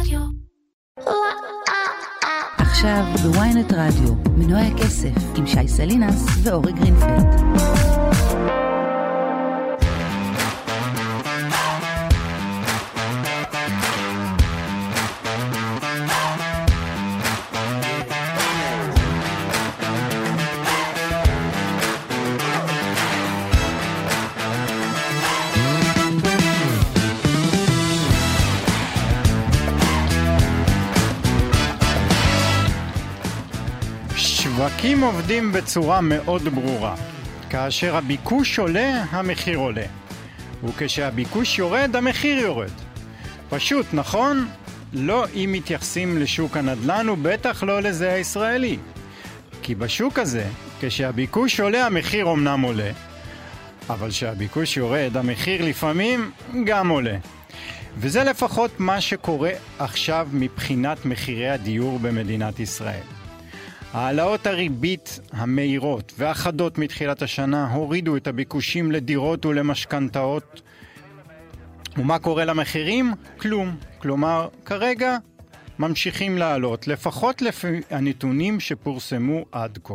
רדיו. עכשיו בוויינט רדיו, מנועי הכסף עם שי סלינס ואורי גרינפלד. שווקים עובדים בצורה מאוד ברורה. כאשר הביקוש עולה, המחיר עולה. וכשהביקוש יורד, המחיר יורד. פשוט, נכון? לא אם מתייחסים לשוק הנדל"ן ובטח לא לזה הישראלי. כי בשוק הזה, כשהביקוש עולה, המחיר אמנם עולה, אבל כשהביקוש יורד, המחיר לפעמים גם עולה. וזה לפחות מה שקורה עכשיו מבחינת מחירי הדיור במדינת ישראל. העלאות הריבית המהירות והחדות מתחילת השנה הורידו את הביקושים לדירות ולמשכנתאות. ומה קורה למחירים? כלום. כלומר, כרגע ממשיכים לעלות, לפחות לפי הנתונים שפורסמו עד כה.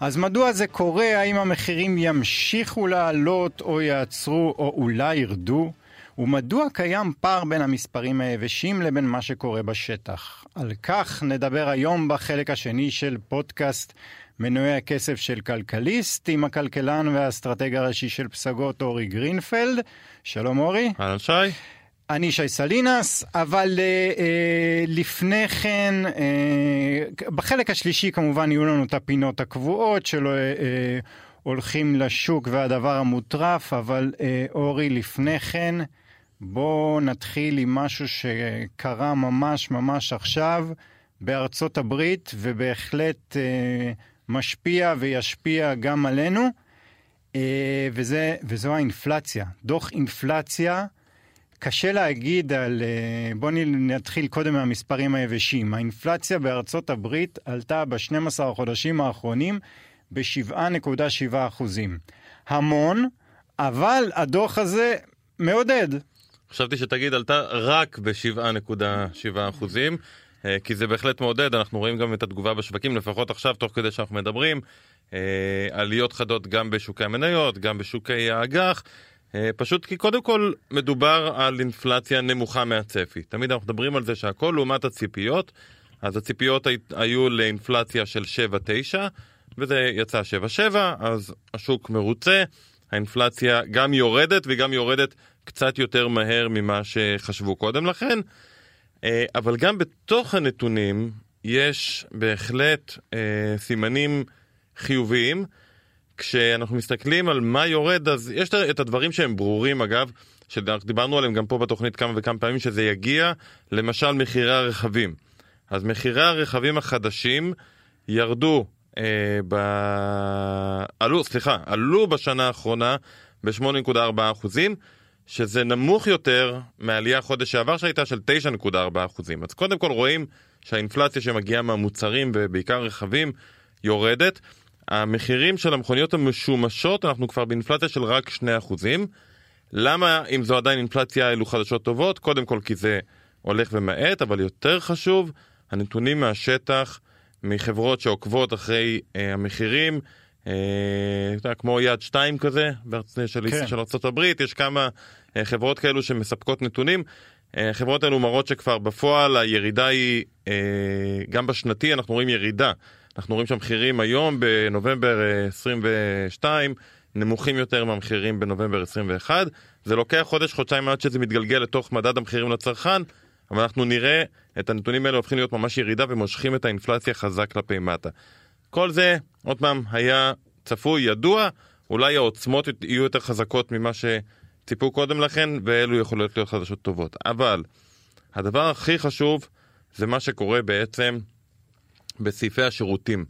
אז מדוע זה קורה? האם המחירים ימשיכו לעלות או יעצרו או אולי ירדו? ומדוע קיים פער בין המספרים היבשים לבין מה שקורה בשטח? על כך נדבר היום בחלק השני של פודקאסט מנועי הכסף של כלכליסט עם הכלכלן והאסטרטג הראשי של פסגות אורי גרינפלד. שלום אורי. אהלן שי. אני שי סלינס, אבל אה, אה, לפני כן, אה, בחלק השלישי כמובן יהיו לנו את הפינות הקבועות שלנו אה, אה, הולכים לשוק והדבר המטורף, אבל אה, אורי, לפני כן, בואו נתחיל עם משהו שקרה ממש ממש עכשיו בארצות הברית, ובהחלט אה, משפיע וישפיע גם עלינו, אה, וזה, וזו האינפלציה. דוח אינפלציה, קשה להגיד על... אה, בואו נתחיל קודם מהמספרים היבשים. האינפלציה בארצות הברית עלתה ב-12 החודשים האחרונים ב-7.7 אחוזים. המון, אבל הדוח הזה מעודד. חשבתי שתגיד עלתה רק ב-7.7 אחוזים, אה, כי זה בהחלט מעודד, אנחנו רואים גם את התגובה בשווקים, לפחות עכשיו, תוך כדי שאנחנו מדברים, אה, עליות חדות גם בשוקי המניות, גם בשוקי האג"ח, אה, פשוט כי קודם כל מדובר על אינפלציה נמוכה מהצפי. תמיד אנחנו מדברים על זה שהכל לעומת הציפיות, אז הציפיות היו לאינפלציה של 7-9, וזה יצא 7-7, אז השוק מרוצה, האינפלציה גם יורדת וגם יורדת קצת יותר מהר ממה שחשבו קודם לכן, אה, אבל גם בתוך הנתונים יש בהחלט אה, סימנים חיוביים. כשאנחנו מסתכלים על מה יורד, אז יש את הדברים שהם ברורים אגב, שדיברנו עליהם גם פה בתוכנית כמה וכמה פעמים, שזה יגיע למשל מחירי הרכבים. אז מחירי הרכבים החדשים ירדו, אה, ב... עלו, סליחה, עלו בשנה האחרונה ב-8.4 אחוזים. שזה נמוך יותר מהעלייה החודש שעבר שהייתה של 9.4 אחוזים. אז קודם כל רואים שהאינפלציה שמגיעה מהמוצרים ובעיקר רכבים יורדת. המחירים של המכוניות המשומשות, אנחנו כבר באינפלציה של רק 2 אחוזים. למה אם זו עדיין אינפלציה אלו חדשות טובות? קודם כל כי זה הולך ומאט, אבל יותר חשוב, הנתונים מהשטח, מחברות שעוקבות אחרי אה, המחירים, אה, כמו יד שתיים כזה, של, כן. של ארה"ב, יש כמה אה, חברות כאלו שמספקות נתונים. אה, החברות האלו מראות שכבר בפועל הירידה היא, אה, גם בשנתי אנחנו רואים ירידה. אנחנו רואים שהמחירים היום בנובמבר 22 נמוכים יותר מהמחירים בנובמבר 21. זה לוקח חודש, חודשיים עד שזה מתגלגל לתוך מדד המחירים לצרכן, אבל אנחנו נראה את הנתונים האלה הופכים להיות ממש ירידה ומושכים את האינפלציה חזק כלפי מטה. כל זה, עוד פעם, היה צפוי, ידוע, אולי העוצמות יהיו יותר חזקות ממה שציפו קודם לכן, ואלו יכולות להיות חדשות טובות. אבל הדבר הכי חשוב זה מה שקורה בעצם בסעיפי השירותים.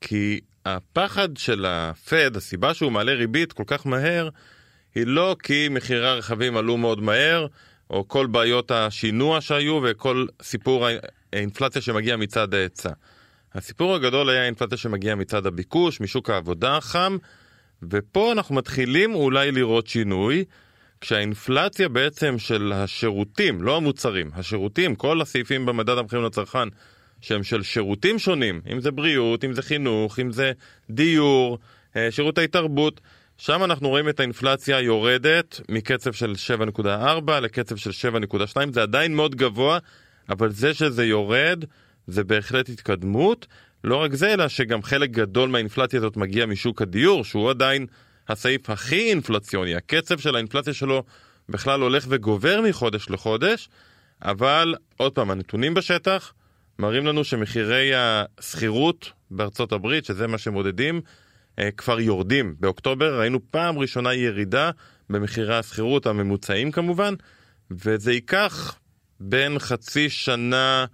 כי הפחד של הפד, הסיבה שהוא מעלה ריבית כל כך מהר, היא לא כי מחירי הרכבים עלו מאוד מהר, או כל בעיות השינוע שהיו וכל סיפור האינפלציה שמגיע מצד ההיצע. הסיפור הגדול היה האינפלציה שמגיעה מצד הביקוש, משוק העבודה החם, ופה אנחנו מתחילים אולי לראות שינוי, כשהאינפלציה בעצם של השירותים, לא המוצרים, השירותים, כל הסעיפים במדד המחירים לצרכן, שהם של שירותים שונים, אם זה בריאות, אם זה חינוך, אם זה דיור, אה, שירותי תרבות, שם אנחנו רואים את האינפלציה יורדת מקצב של 7.4 לקצב של 7.2, זה עדיין מאוד גבוה, אבל זה שזה יורד זה בהחלט התקדמות. לא רק זה, אלא שגם חלק גדול מהאינפלציה הזאת מגיע משוק הדיור, שהוא עדיין הסעיף הכי אינפלציוני. הקצב של האינפלציה שלו בכלל הולך וגובר מחודש לחודש, אבל עוד פעם, הנתונים בשטח מראים לנו שמחירי השכירות בארצות הברית, שזה מה שמודדים, אה, כבר יורדים. באוקטובר ראינו פעם ראשונה ירידה במחירי השכירות הממוצעים כמובן, וזה ייקח בין חצי שנה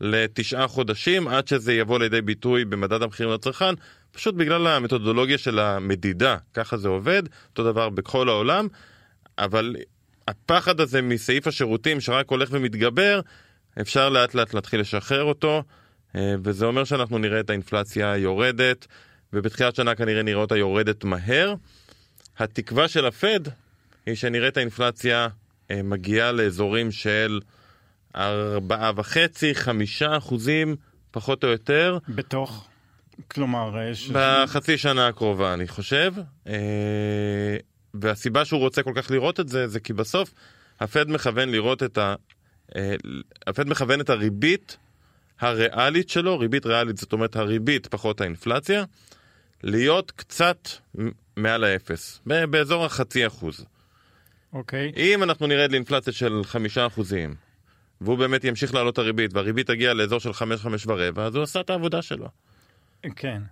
לתשעה חודשים עד שזה יבוא לידי ביטוי במדד המחירים לצרכן, פשוט בגלל המתודולוגיה של המדידה, ככה זה עובד, אותו דבר בכל העולם, אבל הפחד הזה מסעיף השירותים שרק הולך ומתגבר, אפשר לאט לאט להתחיל לשחרר אותו, אה, וזה אומר שאנחנו נראה את האינפלציה יורדת, ובתחילת שנה כנראה נראה אותה יורדת מהר. התקווה של הפד היא שנראה את האינפלציה אה, מגיעה לאזורים של ארבעה וחצי, חמישה אחוזים, פחות או יותר. בתוך? כלומר, יש... בחצי שנה הקרובה, אני חושב. אה, והסיבה שהוא רוצה כל כך לראות את זה, זה כי בסוף הפד מכוון לראות את ה... אה, הפד מכוון את הריבית הריאלית שלו, ריבית ריאלית זאת אומרת הריבית פחות האינפלציה, להיות קצת מעל האפס, באזור החצי אחוז. אוקיי. אם אנחנו נרד לאינפלציה של חמישה אחוזים, והוא באמת ימשיך לעלות את הריבית, והריבית תגיע לאזור של חמש, חמש ורבע, אז הוא עשה את העבודה שלו. כן.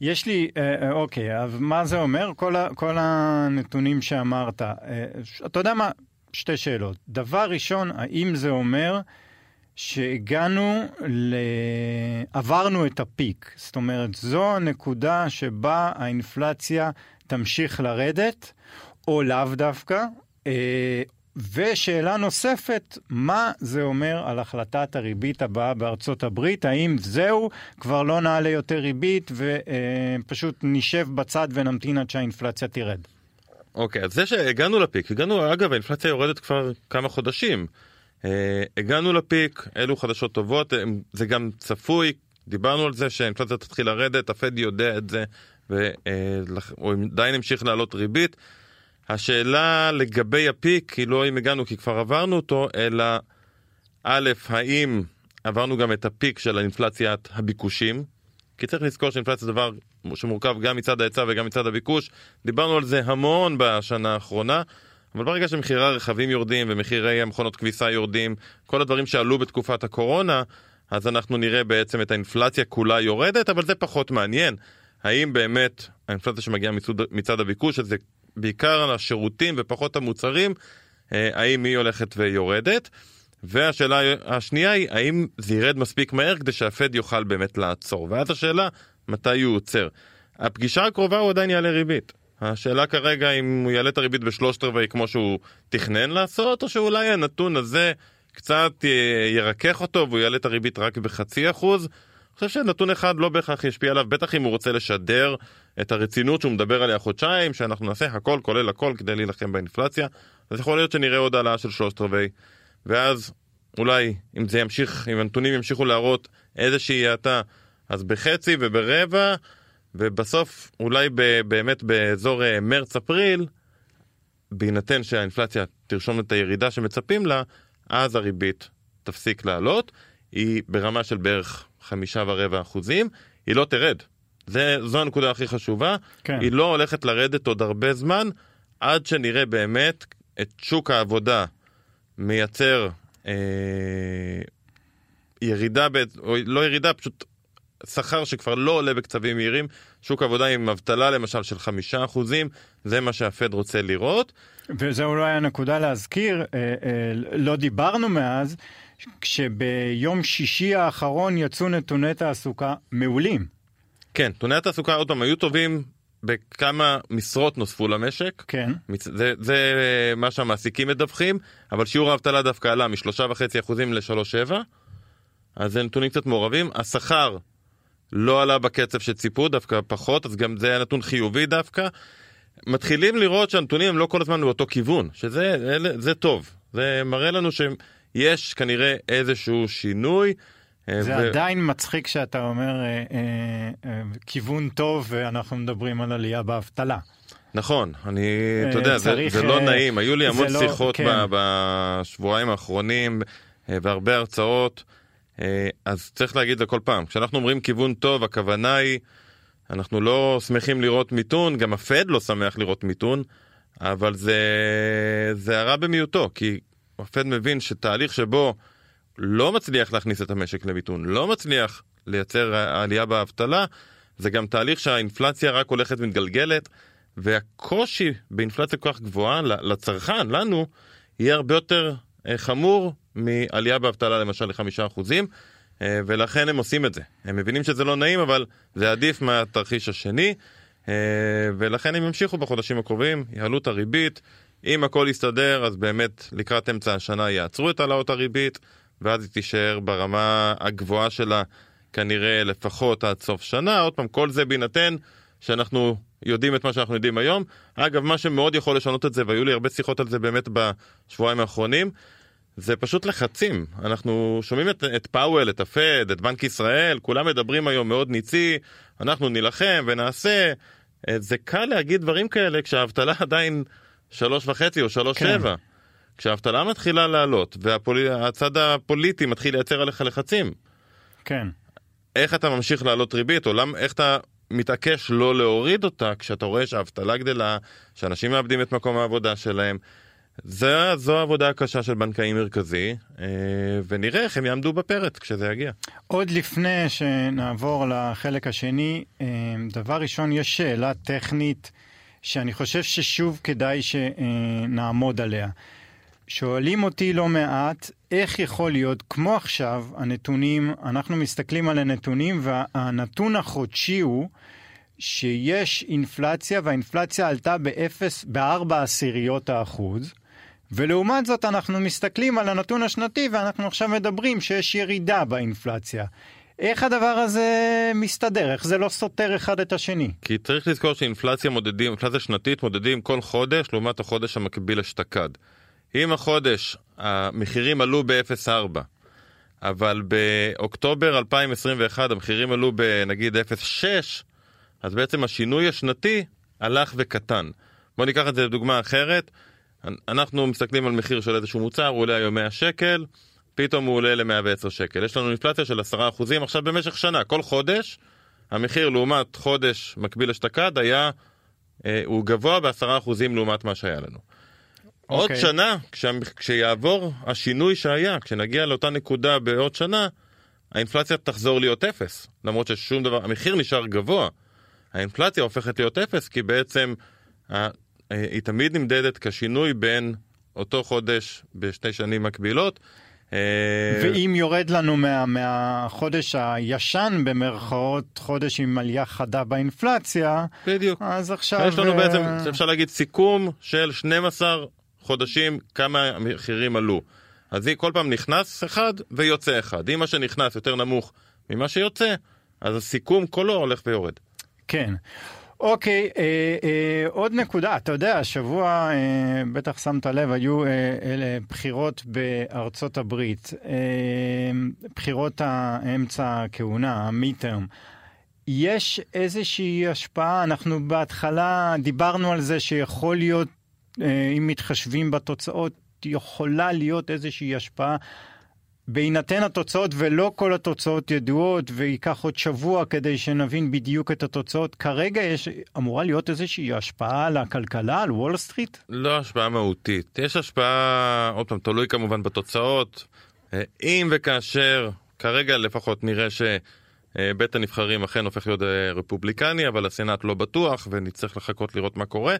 יש לי, אה, אה, אוקיי, אז מה זה אומר? כל, ה, כל הנתונים שאמרת. אה, אתה יודע מה? שתי שאלות. דבר ראשון, האם זה אומר שהגענו, ל... עברנו את הפיק? זאת אומרת, זו הנקודה שבה האינפלציה תמשיך לרדת, או לאו דווקא, ושאלה נוספת, מה זה אומר על החלטת הריבית הבאה בארצות הברית? האם זהו, כבר לא נעלה יותר ריבית ופשוט נשב בצד ונמתין עד שהאינפלציה תרד? אוקיי, okay, אז זה שהגענו לפיק, הגענו, אגב, האינפלציה יורדת כבר כמה חודשים. Uh, הגענו לפיק, אלו חדשות טובות, זה גם צפוי, דיברנו על זה שהאינפלציה תתחיל לרדת, הפד יודע את זה, והוא עדיין המשיך לעלות ריבית. השאלה לגבי הפיק היא לא אם הגענו כי כבר עברנו אותו, אלא א', האם עברנו גם את הפיק של האינפלציית הביקושים? כי צריך לזכור שאינפלציה זה דבר שמורכב גם מצד ההיצע וגם מצד הביקוש. דיברנו על זה המון בשנה האחרונה, אבל ברגע שמחירי הרכבים יורדים ומחירי המכונות כביסה יורדים, כל הדברים שעלו בתקופת הקורונה, אז אנחנו נראה בעצם את האינפלציה כולה יורדת, אבל זה פחות מעניין. האם באמת האינפלציה שמגיעה מצד, הביקוש, שזה בעיקר על השירותים ופחות המוצרים, אה, האם היא הולכת ויורדת. והשאלה השנייה היא, האם זה ירד מספיק מהר כדי שהפד יוכל באמת לעצור? ואז השאלה, מתי הוא עוצר? הפגישה הקרובה הוא עדיין יעלה ריבית. השאלה כרגע אם הוא יעלה את הריבית בשלושת רבעי כמו שהוא תכנן לעשות, או שאולי הנתון הזה קצת ירכך אותו והוא יעלה את הריבית רק בחצי אחוז. חושב שנתון אחד לא בהכרח ישפיע עליו, בטח אם הוא רוצה לשדר את הרצינות שהוא מדבר עליה חודשיים, שאנחנו נעשה הכל כולל הכל כדי להילחם באינפלציה, אז יכול להיות שנראה עוד העלאה של שלושת רבעי, ואז אולי אם זה ימשיך, אם הנתונים ימשיכו להראות איזושהי האטה, אז בחצי וברבע, ובסוף אולי ב, באמת באזור אה, מרץ-אפריל, בהינתן שהאינפלציה תרשום את הירידה שמצפים לה, אז הריבית תפסיק לעלות, היא ברמה של בערך חמישה ורבע אחוזים, היא לא תרד. זה, זו הנקודה הכי חשובה. כן. היא לא הולכת לרדת עוד הרבה זמן, עד שנראה באמת את שוק העבודה מייצר אה, ירידה, ב, או לא ירידה, פשוט שכר שכבר לא עולה בקצבים מהירים. שוק עבודה עם אבטלה למשל של חמישה אחוזים, זה מה שהפד רוצה לראות. וזה אולי הנקודה להזכיר, אה, אה, לא דיברנו מאז. כשביום שישי האחרון יצאו נתוני תעסוקה מעולים. כן, נתוני התעסוקה עוד פעם היו טובים בכמה משרות נוספו למשק. כן. זה, זה מה שהמעסיקים מדווחים, אבל שיעור האבטלה דווקא עלה מ-3.5% ל-3.7%, אז זה נתונים קצת מעורבים. השכר לא עלה בקצב שציפו, דווקא פחות, אז גם זה היה נתון חיובי דווקא. מתחילים לראות שהנתונים הם לא כל הזמן באותו כיוון, שזה אלה, זה טוב. זה מראה לנו שיש כנראה איזשהו שינוי. אה, זה ו- עדיין מצחיק שאתה אומר אה, אה, אה, כיוון טוב ואנחנו מדברים על עלייה באבטלה. נכון, אני, אה, אתה יודע, זה, צריך, זה לא אה, נעים, היו לי זה המון לא- שיחות כן. ב- בשבועיים האחרונים אה, והרבה הרצאות, אה, אז צריך להגיד זה כל פעם, כשאנחנו אומרים כיוון טוב, הכוונה היא, אנחנו לא שמחים לראות מיתון, גם הפד לא שמח לראות מיתון, אבל זה, זה הרע במיעוטו, כי הפד מבין שתהליך שבו לא מצליח להכניס את המשק למיתון, לא מצליח לייצר עלייה באבטלה, זה גם תהליך שהאינפלציה רק הולכת ומתגלגלת, והקושי באינפלציה כל כך גבוהה לצרכן, לנו, יהיה הרבה יותר אה, חמור מעלייה באבטלה למשל לחמישה אחוזים, אה, ולכן הם עושים את זה. הם מבינים שזה לא נעים, אבל זה עדיף מהתרחיש השני, אה, ולכן הם ימשיכו בחודשים הקרובים, יעלו את הריבית. אם הכל יסתדר, אז באמת לקראת אמצע השנה יעצרו את העלאות הריבית, ואז היא תישאר ברמה הגבוהה שלה כנראה לפחות עד סוף שנה. עוד פעם, כל זה בהינתן שאנחנו יודעים את מה שאנחנו יודעים היום. אגב, מה שמאוד יכול לשנות את זה, והיו לי הרבה שיחות על זה באמת בשבועיים האחרונים, זה פשוט לחצים. אנחנו שומעים את, את פאוול, את הפד, את בנק ישראל, כולם מדברים היום מאוד ניצי, אנחנו נילחם ונעשה. אה, זה קל להגיד דברים כאלה כשהאבטלה עדיין שלוש וחצי או שלוש כן. שבע. כשהאבטלה מתחילה לעלות והצד הפוליטי מתחיל לייצר עליך לחצים, כן. איך אתה ממשיך להעלות ריבית, או למ, איך אתה מתעקש לא להוריד אותה כשאתה רואה שהאבטלה גדלה, שאנשים מאבדים את מקום העבודה שלהם. זה, זו העבודה הקשה של בנקאי מרכזי, אה, ונראה איך הם יעמדו בפרץ כשזה יגיע. עוד לפני שנעבור לחלק השני, אה, דבר ראשון, יש שאלה טכנית שאני חושב ששוב כדאי שנעמוד עליה. שואלים אותי לא מעט, איך יכול להיות, כמו עכשיו, הנתונים, אנחנו מסתכלים על הנתונים והנתון החודשי הוא שיש אינפלציה והאינפלציה עלתה באפס, בארבע עשיריות האחוז. ולעומת זאת אנחנו מסתכלים על הנתון השנתי ואנחנו עכשיו מדברים שיש ירידה באינפלציה. איך הדבר הזה מסתדר? איך זה לא סותר אחד את השני? כי צריך לזכור שאינפלציה מודדים, אינפלציה שנתית מודדים כל חודש לעומת החודש המקביל אשתקד. אם החודש המחירים עלו ב-0.4, אבל באוקטובר 2021 המחירים עלו בנגיד 0.6, אז בעצם השינוי השנתי הלך וקטן. בואו ניקח את זה לדוגמה אחרת. אנחנו מסתכלים על מחיר של איזשהו מוצר, הוא עולה היום 100 שקל, פתאום הוא עולה ל-110 שקל. יש לנו אינפלציה של 10% עכשיו במשך שנה. כל חודש, המחיר לעומת חודש מקביל אשתקד היה, אה, הוא גבוה ב-10% לעומת מה שהיה לנו. עוד אוקיי. שנה, כשה, כשיעבור השינוי שהיה, כשנגיע לאותה נקודה בעוד שנה, האינפלציה תחזור להיות אפס. למרות ששום דבר, המחיר נשאר גבוה. האינפלציה הופכת להיות אפס, כי בעצם ה- אה, היא תמיד נמדדת כשינוי בין אותו חודש בשתי שנים מקבילות. אה, ואם יורד לנו מה, מהחודש הישן במרכאות, חודש עם עלייה חדה באינפלציה, בדיוק. אז עכשיו... יש לנו אה, בעצם, אפשר להגיד, סיכום של 12 חודשים כמה המחירים עלו. אז היא כל פעם נכנס אחד ויוצא אחד. אם מה שנכנס יותר נמוך ממה שיוצא, אז הסיכום כולו הולך ויורד. כן. אוקיי, אה, אה, עוד נקודה, אתה יודע, השבוע, אה, בטח שמת לב, היו אה, אלה בחירות בארצות הברית, אה, בחירות האמצע הכהונה, המיטרם. יש איזושהי השפעה, אנחנו בהתחלה דיברנו על זה שיכול להיות, אה, אם מתחשבים בתוצאות, יכולה להיות איזושהי השפעה בהינתן התוצאות ולא כל התוצאות ידועות וייקח עוד שבוע כדי שנבין בדיוק את התוצאות, כרגע יש, אמורה להיות איזושהי השפעה על הכלכלה, על וול סטריט? לא השפעה מהותית. יש השפעה, עוד פעם, תלוי כמובן בתוצאות. אה, אם וכאשר, כרגע לפחות נראה שבית הנבחרים אכן הופך להיות אה, רפובליקני, אבל הסנאט לא בטוח ונצטרך לחכות לראות מה קורה.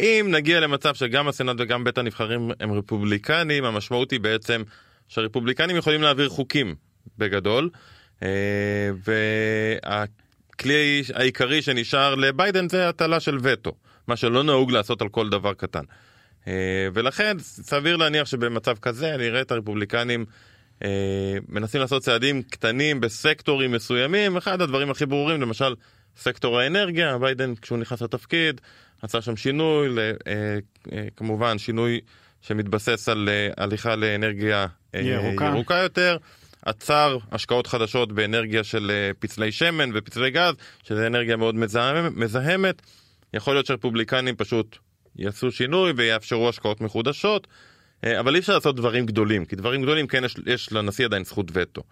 אם נגיע למצב שגם הסנאט וגם בית הנבחרים הם רפובליקנים, המשמעות היא בעצם שהרפובליקנים יכולים להעביר חוקים בגדול, אה, והכלי העיקרי שנשאר לביידן זה הטלה של וטו, מה שלא נהוג לעשות על כל דבר קטן. אה, ולכן סביר להניח שבמצב כזה נראה את הרפובליקנים אה, מנסים לעשות צעדים קטנים בסקטורים מסוימים, אחד הדברים הכי ברורים למשל סקטור האנרגיה, ביידן כשהוא נכנס לתפקיד עשה שם שינוי, כמובן שינוי שמתבסס על הליכה לאנרגיה ירוקה, ירוקה יותר. עצר השקעות חדשות באנרגיה של פצלי שמן ופצלי גז, שזה אנרגיה מאוד מזהמת. יכול להיות שרפובליקנים פשוט יעשו שינוי ויאפשרו השקעות מחודשות, אה, אבל אי אפשר לעשות דברים גדולים, כי דברים גדולים כן יש, יש לנשיא עדיין זכות וטו.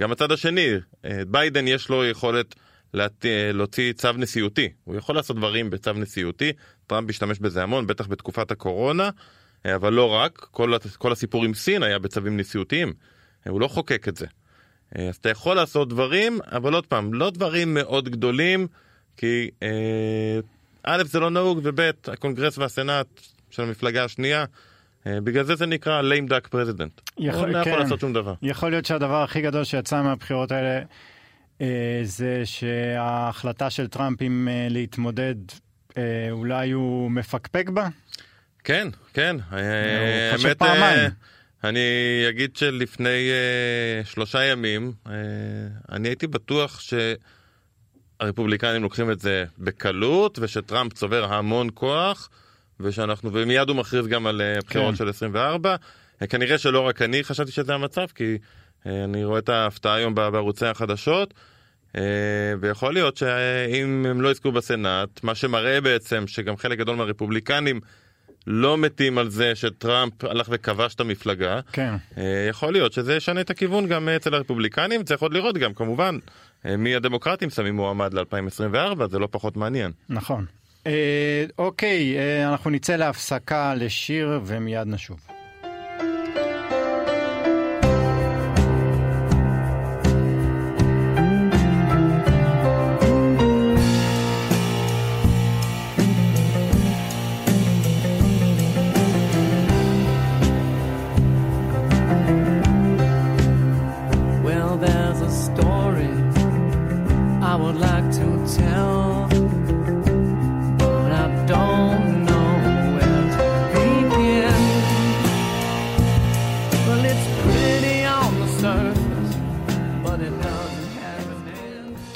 גם הצד השני, אה, ביידן יש לו יכולת להת... אה, להוציא צו נשיאותי, הוא יכול לעשות דברים בצו נשיאותי, טראמפ השתמש בזה המון, בטח בתקופת הקורונה, אבל לא רק, כל, כל הסיפור עם סין היה בצווים נשיאותיים, הוא לא חוקק את זה. אז אתה יכול לעשות דברים, אבל עוד פעם, לא דברים מאוד גדולים, כי א', זה לא נהוג, וב', הקונגרס והסנאט של המפלגה השנייה, אה, בגלל זה זה נקרא lame duck president. יכול, לא כן. יכול לעשות שום דבר. יכול להיות שהדבר הכי גדול שיצא מהבחירות האלה אה, זה שההחלטה של טראמפ אם אה, להתמודד, אה, אולי הוא מפקפק בה? כן, כן. הוא חושב פעמיים. אה, אני אגיד שלפני אה, שלושה ימים, אה, אני הייתי בטוח ש... הרפובליקנים לוקחים את זה בקלות, ושטראמפ צובר המון כוח, ושאנחנו, ומיד הוא מכריז גם על אה, בחירות כן. של 24. אה, כנראה שלא רק אני חשבתי שזה המצב, כי אה, אני רואה את ההפתעה היום בערוצי החדשות, ויכול להיות שאם הם לא יזכו בסנאט, מה שמראה בעצם שגם חלק גדול מהרפובליקנים לא מתים על זה שטראמפ הלך וכבש את המפלגה. כן. יכול להיות שזה ישנה את הכיוון גם אצל הרפובליקנים, צריך עוד לראות גם כמובן אה, מי הדמוקרטים שמים מועמד ל-2024, זה לא פחות מעניין. נכון. אה, אוקיי, אה, אנחנו נצא להפסקה לשיר ומיד נשוב.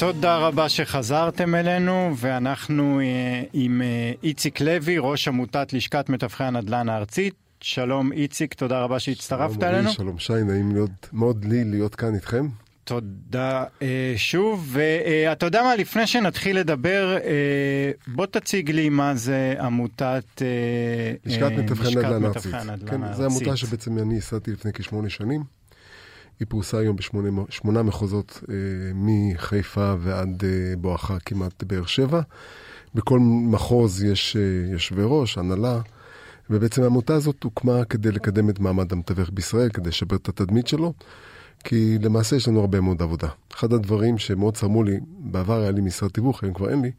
תודה רבה שחזרתם אלינו, ואנחנו אה, עם אה, איציק לוי, ראש עמותת לשכת מתווכי הנדל"ן הארצית. שלום איציק, תודה רבה שהצטרפת שלום אלינו. שלום שי, נעים להיות, מאוד לי להיות כאן איתכם. תודה אה, שוב, ואתה יודע מה, לפני שנתחיל לדבר, בוא תציג לי מה זה עמותת... לשכת מתווכי הנדל"ן הארצית. כן, זו עמותה שבעצם אני ייסדתי לפני כשמונה שנים. היא פרוסה היום בשמונה מחוזות, אה, מחיפה ועד אה, בואכה כמעט באר שבע. בכל מחוז יש אה, יושבי ראש, הנהלה, ובעצם העמותה הזאת הוקמה כדי לקדם את מעמד המתווך בישראל, כדי לשפר את התדמית שלו, כי למעשה יש לנו הרבה מאוד עבודה. אחד הדברים שמאוד צרמו לי, בעבר היה לי משרד תיווך, היום כבר אין לי,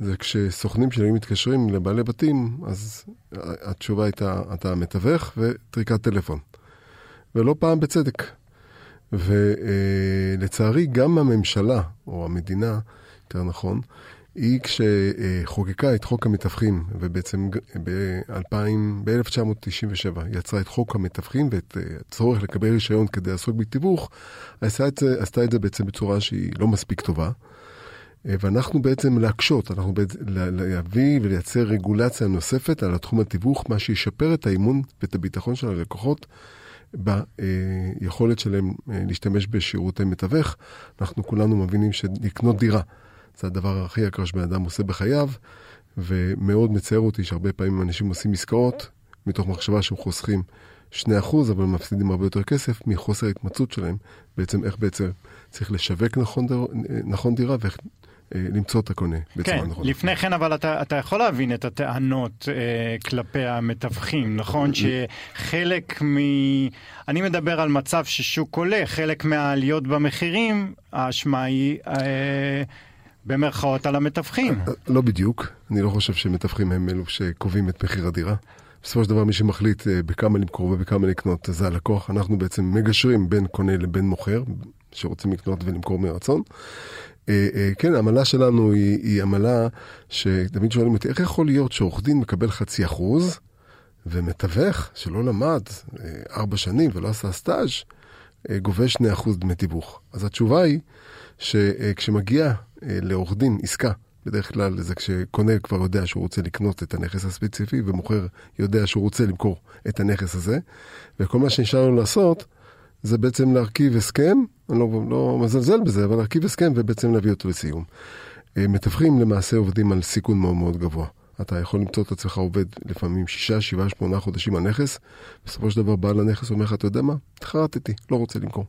זה כשסוכנים שלי מתקשרים לבעלי בתים, אז התשובה הייתה, אתה מתווך וטריקת טלפון. ולא פעם בצדק. ולצערי גם הממשלה, או המדינה, יותר נכון, היא כשחוקקה את חוק המתווכים, ובעצם ב-1997 יצרה את חוק המתווכים ואת הצורך לקבל רישיון כדי לעסוק בתיווך, עשתה את, זה, עשתה את זה בעצם בצורה שהיא לא מספיק טובה. ואנחנו בעצם להקשות, אנחנו בעצם להביא ולייצר רגולציה נוספת על התחום התיווך, מה שישפר את האימון ואת הביטחון של הלקוחות ביכולת שלהם אה, להשתמש בשירותי מתווך. אנחנו כולנו מבינים שלקנות דירה זה הדבר הכי יקר שבן אדם עושה בחייו, ומאוד מצער אותי שהרבה פעמים אנשים עושים עסקאות מתוך מחשבה שהם חוסכים 2%, אבל מפסידים הרבה יותר כסף מחוסר ההתמצאות שלהם. בעצם איך בעצם צריך לשווק נכון, אה, נכון דירה ואיך למצוא את הקונה בצורה כן, נכונה. לפני כן, אבל אתה, אתה יכול להבין את הטענות אה, כלפי המתווכים, נכון? שחלק מ... אני מדבר על מצב ששוק עולה, חלק מהעליות במחירים, האשמה היא... אה, במרכאות על המתווכים. אה, לא בדיוק, אני לא חושב שמתווכים הם אלו שקובעים את מחיר הדירה. בסופו של דבר מי שמחליט אה, בכמה למכור ובכמה לקנות זה הלקוח. אנחנו בעצם מגשרים בין קונה לבין מוכר, שרוצים לקנות ולמכור מרצון. אה, אה, כן, העמלה שלנו היא, עמלה שתמיד שואלים אותי, איך יכול להיות שעורך דין מקבל חצי אחוז ומתווך שלא למד אה, ארבע שנים ולא עשה סטאז' גובה שני אחוז דמי תיווך? אז התשובה היא שכשמגיע לעורך דין עסקה בדרך כלל זה כשקונה כבר יודע שהוא רוצה לקנות את הנכס הספציפי, ומוכר יודע שהוא רוצה למכור את הנכס הזה, וכל מה שנשאר לנו לעשות, זה בעצם להרכיב הסכם, אני לא, לא מזלזל בזה, אבל להרכיב הסכם ובעצם להביא אותו לסיום. אה, מתווכים למעשה עובדים על סיכון מאוד מאוד גבוה. אתה יכול למצוא את עצמך עובד לפעמים שישה, שבעה, שמונה חודשים על נכס, בסופו של דבר בעל הנכס אומר לך, אתה יודע מה? התחרטתי, לא רוצה למכור.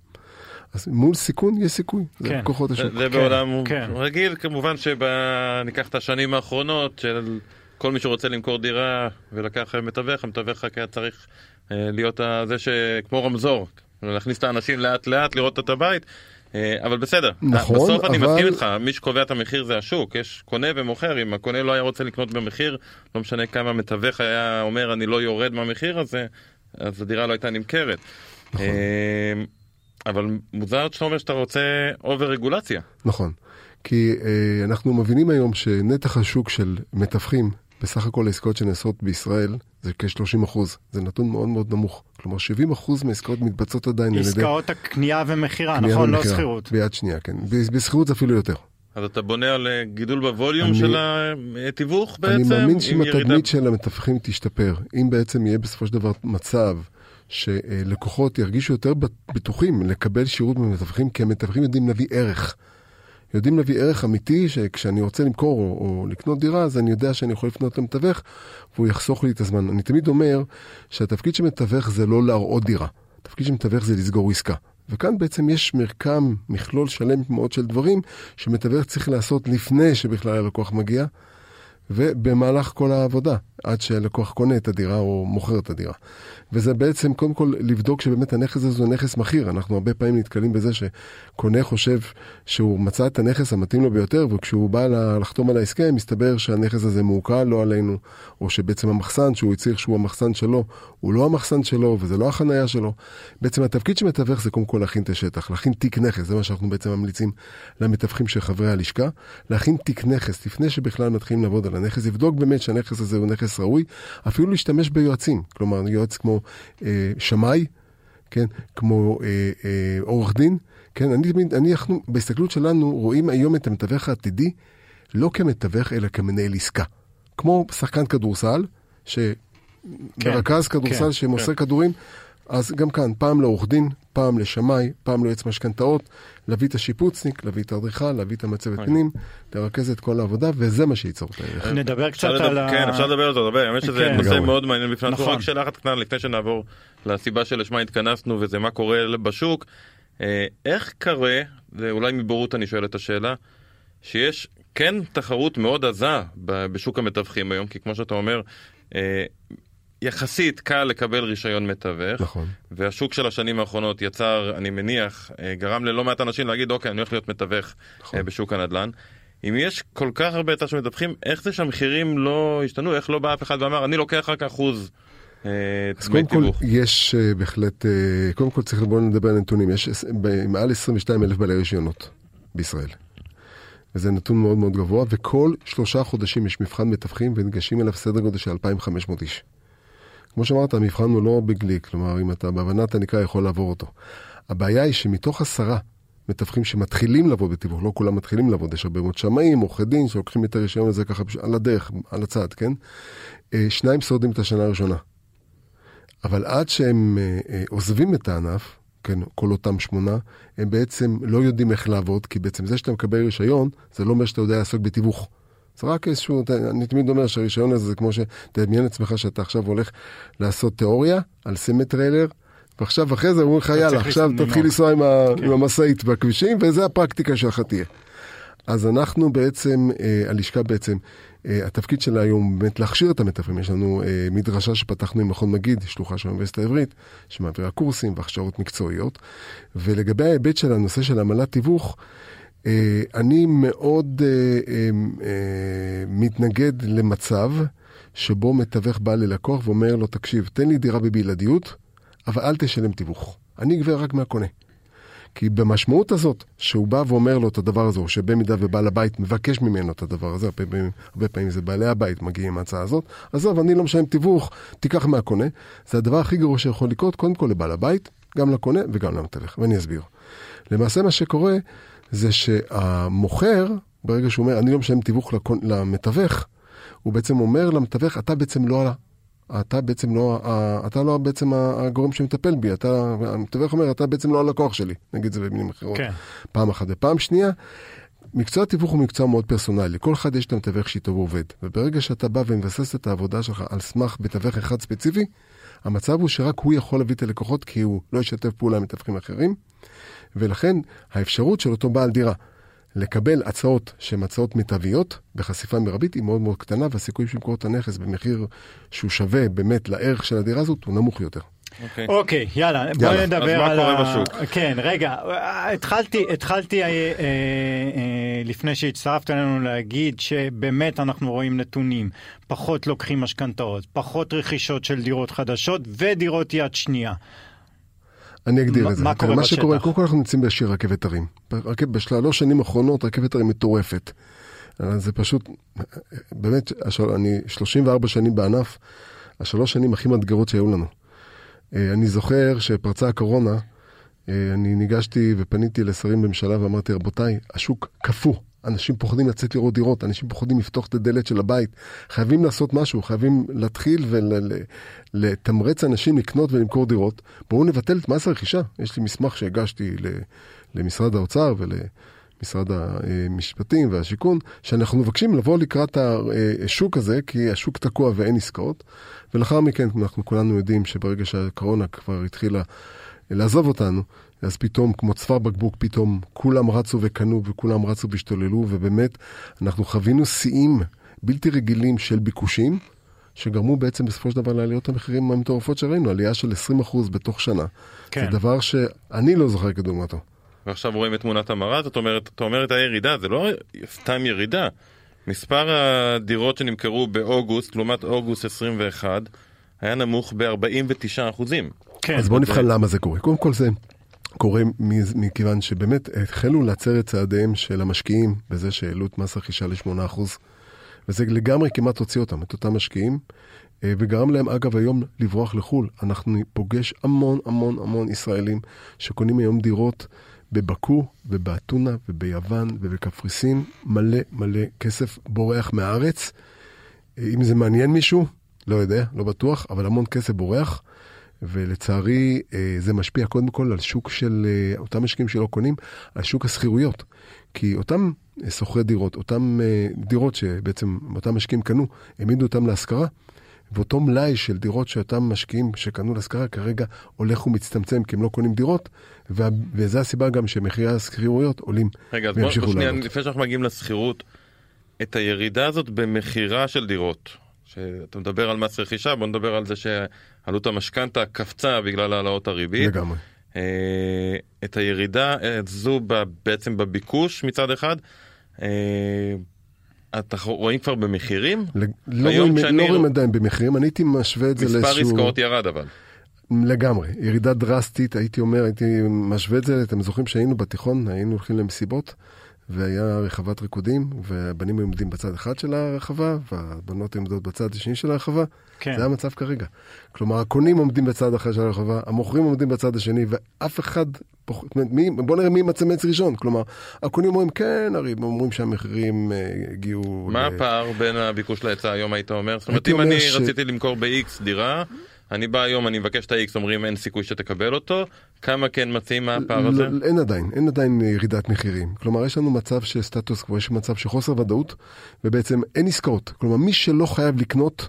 אז מול סיכון יש סיכוי, זה כן. כוחות השוק. זה, זה כן, בעולם כן. רגיל, כמובן שניקח את השנים האחרונות של כל מי שרוצה למכור דירה ולקח מתווך, המתווך רק היה צריך אה, להיות זה שכמו רמזור, להכניס את האנשים לאט לאט, לראות את הבית. אה, אבל בסדר, נכון, בסוף אבל... אני מסכים איתך, מי שקובע את המחיר זה השוק, יש קונה ומוכר, אם הקונה לא היה רוצה לקנות במחיר, לא משנה כמה מתווך היה אומר אני לא יורד מהמחיר הזה, אז הדירה לא הייתה נמכרת. נכון. אה, אבל מוזר שאתה אומר שאתה רוצה אובר רגולציה. נכון, כי אה, אנחנו מבינים היום שנתח השוק של מתווכים בסך הכל העסקאות שנעשות בישראל זה כ-30 אחוז, זה נתון מאוד מאוד נמוך. כלומר 70 אחוז מהעסקאות מתבצעות עדיין על ידי... עסקאות הקנייה ומכירה, נכון? לא שכירות. ביד שנייה, כן. בשכירות זה אפילו יותר. אז אתה בונה על אה, גידול בווליום אני, של התיווך בעצם? אני מאמין שאם התדמית ירידה... של המתווכים תשתפר, אם בעצם יהיה בסופו של דבר מצב שלקוחות ירגישו יותר בטוחים לקבל שירות ממתווכים, כי המתווכים יודעים להביא ערך. יודעים להביא ערך אמיתי, שכשאני רוצה למכור או, או לקנות דירה, אז אני יודע שאני יכול לפנות למתווך, והוא יחסוך לי את הזמן. אני תמיד אומר שהתפקיד של מתווך זה לא להראות דירה, התפקיד של מתווך זה לסגור עסקה. וכאן בעצם יש מרקם, מכלול שלם מאוד של דברים שמתווך צריך לעשות לפני שבכלל הלקוח מגיע, ובמהלך כל העבודה, עד שהלקוח קונה את הדירה או מוכר את הדירה. וזה בעצם קודם כל לבדוק שבאמת הנכס הזה הוא נכס מכיר. אנחנו הרבה פעמים נתקלים בזה שקונה חושב שהוא מצא את הנכס המתאים לו ביותר, וכשהוא בא לחתום על ההסכם, מסתבר שהנכס הזה מעוקל לא עלינו, או שבעצם המחסן שהוא הצהיר שהוא המחסן שלו, הוא לא המחסן שלו וזה לא החנייה שלו. בעצם התפקיד של מתווך זה קודם כל להכין את השטח, להכין תיק נכס, זה מה שאנחנו בעצם ממליצים למתווכים של חברי הלשכה, להכין תיק נכס לפני שבכלל מתחילים לעבוד על הנכס, לבדוק באמת שהנכס הזה הוא נכס ראוי, אפילו להשתמש ביועצים, כלומר יועץ כמו אה, שמאי, כן, כמו אה, אה, עורך דין, כן, אני, אני, אנחנו, בהסתכלות שלנו רואים היום את המתווך העתידי לא כמתווך אלא כמנהל עסקה. כמו שחקן כדורסל, שמרכז כן, כדורסל כן, שמוסר כן. כדורים, אז גם כאן, פעם לעורך דין, פעם לשמאי, פעם ליועץ משכנתאות, להביא את השיפוצניק, להביא את האדריכל, להביא את המצבת. פנים, לרכז את כל העבודה, וזה מה שייצור את הערך. נדבר קצת על ה... כן, אפשר לדבר על זה הרבה, האמת שזה כן. נושא מאוד מעניין בפני עצמו. רק שאלה אחת קטנה לפני שנעבור לסיבה שלשמה התכנסנו, וזה מה קורה בשוק. אה, איך קרה, ואולי מבורות אני שואל את השאלה, שיש כן תחרות מאוד עזה בשוק המתווכים היום, כי כמו שאתה אומר, אה, יחסית קל לקבל רישיון מתווך. נכון. והשוק של השנים האחרונות יצר, אני מניח, אה, גרם ללא מעט אנשים להגיד, אוקיי, אני הולך להיות מתווך נכון. בשוק הנדל"ן. אם יש כל כך הרבה היצע שמתווכים, איך זה שהמחירים לא השתנו? איך לא בא אף אחד ואמר, אני לוקח רק אחוז אז קודם כל יש בהחלט, קודם כל צריך בוא נדבר על נתונים, יש מעל 22 אלף בעלי רישיונות בישראל. וזה נתון מאוד מאוד גבוה, וכל שלושה חודשים יש מבחן מתווכים וניגשים אליו סדר גודל של 2,500 איש. כמו שאמרת, המבחן הוא לא בגליק, כלומר, אם אתה בהבנת הנקרא יכול לעבור אותו. הבעיה היא שמתוך עשרה מתווכים שמתחילים לעבוד בתיווך, לא כולם מתחילים לעבוד, יש הרבה מאוד שמאים, עורכי דין, שלוקחים את הרישיון הזה ככה על הדרך, על הצד, כן? אה, שניים שורדים את השנה הראשונה. אבל עד שהם אה, אה, עוזבים את הענף, כן, כל אותם שמונה, הם בעצם לא יודעים איך לעבוד, כי בעצם זה שאתה מקבל רישיון, זה לא אומר שאתה יודע לעסוק בתיווך. זה רק איזשהו, אני תמיד אומר שהרישיון הזה זה כמו שתדמיין עצמך שאתה עכשיו הולך לעשות תיאוריה על סימטריילר, ועכשיו אחרי זה אומרים לך יאללה, עכשיו תתחיל לנסוע עם, כן. עם המשאית בכבישים, וזה הפרקטיקה שלך תהיה. אז אנחנו בעצם, אה, הלשכה בעצם, אה, התפקיד שלה היום באמת להכשיר את המתווכים. יש לנו אה, מדרשה שפתחנו עם מכון מגיד, שלוחה של האוניברסיטה העברית, שמעבירה קורסים והכשרות מקצועיות. ולגבי ההיבט של הנושא של עמלת תיווך, אני מאוד אה, אה, מתנגד למצב שבו מתווך בא ללקוח ואומר לו, תקשיב, תן לי דירה בבלעדיות, אבל אל תשלם תיווך. אני אגבה רק מהקונה. כי במשמעות הזאת, שהוא בא ואומר לו את הדבר הזה, או שבמידה ובעל הבית מבקש ממנו את הדבר הזה, הרבה פעמים, הרבה פעמים זה בעלי הבית מגיעים עם ההצעה הזאת, עזוב, אני לא משלם תיווך, תיקח מהקונה. זה הדבר הכי גרוע שיכול לקרות, קודם כל לבעל הבית, גם לקונה וגם למתווך, ואני אסביר. למעשה מה שקורה, זה שהמוכר ברגע שהוא אומר, אני לא משלם תיווך למתווך, הוא בעצם אומר למתווך, אתה בעצם לא אתה בעצם לא, אתה לא בעצם הגורם שמטפל בי, אתה, המתווך אומר, אתה בעצם לא הלקוח שלי, נגיד זה במילים אחרות. כן. פעם אחת. ופעם שנייה, מקצוע התיווך הוא מקצוע מאוד פרסונלי, כל אחד יש את המתווך שאיתו הוא עובד. וברגע שאתה בא ומבסס את העבודה שלך על סמך מתווך אחד ספציפי, המצב הוא שרק הוא יכול להביא את הלקוחות כי הוא לא ישתף פעולה עם מתווכים אחרים, ולכן האפשרות של אותו בעל דירה לקבל הצעות שהן הצעות מיטביות בחשיפה מרבית היא מאוד מאוד קטנה, והסיכוי שימכור את הנכס במחיר שהוא שווה באמת לערך של הדירה הזאת הוא נמוך יותר. אוקיי, okay. okay, יאללה, בוא יאללה. נדבר על ה... בשוק? כן, רגע, התחלתי, התחלתי אה, אה, אה, לפני שהצטרפת אלינו להגיד שבאמת אנחנו רואים נתונים, פחות לוקחים משכנתאות, פחות רכישות של דירות חדשות ודירות יד שנייה. אני אגדיר את זה. מה קורה בשטח? מה שקורה, קודם כל אנחנו נמצאים בשיר רכבת הרים. בשלוש שנים האחרונות רכבת הרים מטורפת. זה פשוט, באמת, אני 34 שנים בענף, השלוש שנים הכי מאתגרות שהיו לנו. אה, אני זוכר שפרצה הקורונה, אה, אני ניגשתי ופניתי לשרים בממשלה ואמרתי, רבותיי, השוק קפוא. אנשים פוחדים לצאת לראות דירות, אנשים פוחדים לפתוח את הדלת של הבית. חייבים לעשות משהו, חייבים להתחיל ולתמרץ אנשים לקנות ולמכור דירות. בואו נבטל את מס הרכישה. יש לי מסמך שהגשתי למשרד האוצר ולמשרד המשפטים והשיכון, שאנחנו מבקשים לבוא לקראת השוק הזה, כי השוק תקוע ואין עסקאות. ולאחר מכן, אנחנו כולנו יודעים שברגע שהקורונה כבר התחילה לעזוב אותנו, אז פתאום, כמו צוואר בקבוק, פתאום כולם רצו וקנו וכולם רצו והשתוללו, ובאמת, אנחנו חווינו שיאים בלתי רגילים של ביקושים, שגרמו בעצם בסופו של דבר לעליות המחירים המטורפות שראינו, עלייה של 20% בתוך שנה. כן. זה דבר שאני לא זוכר כדוגמתו. ועכשיו רואים את תמונת המראה, זאת אומרת, אתה אומר את הירידה, זה לא סתם ירידה. מספר הדירות שנמכרו באוגוסט, לעומת אוגוסט 21, היה נמוך ב-49 אחוזים. כן. אז בואו נבחן למה זה קורה. קודם כל זה קורה מכיוון שבאמת החלו להצר את צעדיהם של המשקיעים בזה שהעלו את מס הרכישה ל-8%, וזה לגמרי כמעט הוציא אותם, את אותם משקיעים, אה, וגרם להם אגב היום לברוח לחו"ל. אנחנו פוגש המון המון המון ישראלים שקונים היום דירות בבקו ובאתונה וביוון ובקפריסין, מלא מלא כסף בורח מהארץ. אה, אם זה מעניין מישהו, לא יודע, לא בטוח, אבל המון כסף בורח. ולצערי אה, זה משפיע קודם כל על שוק של אה, אותם משקיעים שלא קונים, על שוק השכירויות. כי אותם אה, שוכרי דירות, אותם דירות שבעצם אותם משקיעים קנו, העמידו אותם להשכרה. ואותו מלאי של דירות שאותם משקיעים שקנו להשכרה כרגע הולך ומצטמצם כי הם לא קונים דירות, וזו הסיבה גם שמחירי השכירויות עולים רגע, אז בוא, בוא שנייה, לפני שאנחנו מגיעים לשכירות, את הירידה הזאת במכירה של דירות, שאתה מדבר על מס רכישה, בוא נדבר על זה שעלות המשכנתה קפצה בגלל העלאות הריבית. לגמרי. אה, את הירידה הזו בעצם בביקוש מצד אחד. אה, אתה רואים כבר במחירים? לא רואים, לא רואים עדיין במחירים, אני הייתי משווה את זה לאיזשהו... מספר עסקאות ירד אבל. לגמרי, ירידה דרסטית, הייתי אומר, הייתי משווה את זה, אתם זוכרים שהיינו בתיכון, היינו הולכים למסיבות, והיה רחבת ריקודים, והבנים היו עומדים בצד אחד של הרחבה, והבנות היו עומדות בצד השני של הרחבה. כן. זה המצב כרגע. כלומר, הקונים עומדים בצד אחר של הרחבה, המוכרים עומדים בצד השני, ואף אחד, פח... מי, בוא נראה מי ימצא מעץ ראשון. כלומר, הקונים אומרים, כן, הרי הם אומרים שהמחירים אה, הגיעו... מה ל... הפער בין הביקוש להיצע היום, היית אומר? זאת אומרת, אם אני ש... רציתי למכור ב-X דירה... אני בא היום, אני מבקש את ה-X, אומרים אין סיכוי שתקבל אותו, כמה כן מציעים מהפער הזה? לא, אין עדיין, אין עדיין ירידת מחירים. כלומר, יש לנו מצב של סטטוס קוו, יש מצב של חוסר ודאות, ובעצם אין עסקאות. כלומר, מי שלא חייב לקנות,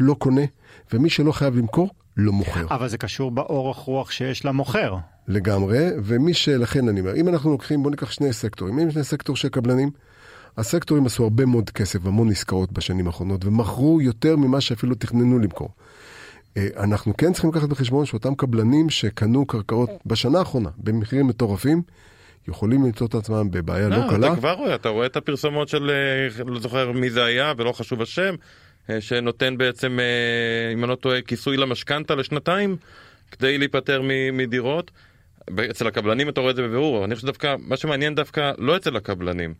לא קונה, ומי שלא חייב למכור, לא מוכר. אבל זה קשור באורך רוח שיש למוכר. לגמרי, ומי שלכן אני אומר, אם אנחנו לוקחים, בואו ניקח שני סקטורים. אם שני סקטור של קבלנים, הסקטורים עשו הרבה מאוד כסף, המון עסקאות בשנים האחרונות, ומכרו יותר ממה שאפילו תכננו למכור. אה, אנחנו כן צריכים לקחת בחשבון שאותם קבלנים שקנו קרקעות בשנה האחרונה במחירים מטורפים, יכולים למצוא את עצמם בבעיה לא, לא קלה. אתה כבר רואה, אתה רואה את הפרסומות של, אה, לא זוכר מי זה היה ולא חשוב השם, שנותן בעצם, אם אני לא טועה, כיסוי למשכנתה לשנתיים כדי להיפטר מדירות. אצל הקבלנים אתה רואה את זה בבירור, אני חושב שדווקא, מה שמעניין דווקא לא אצל הקבלנים.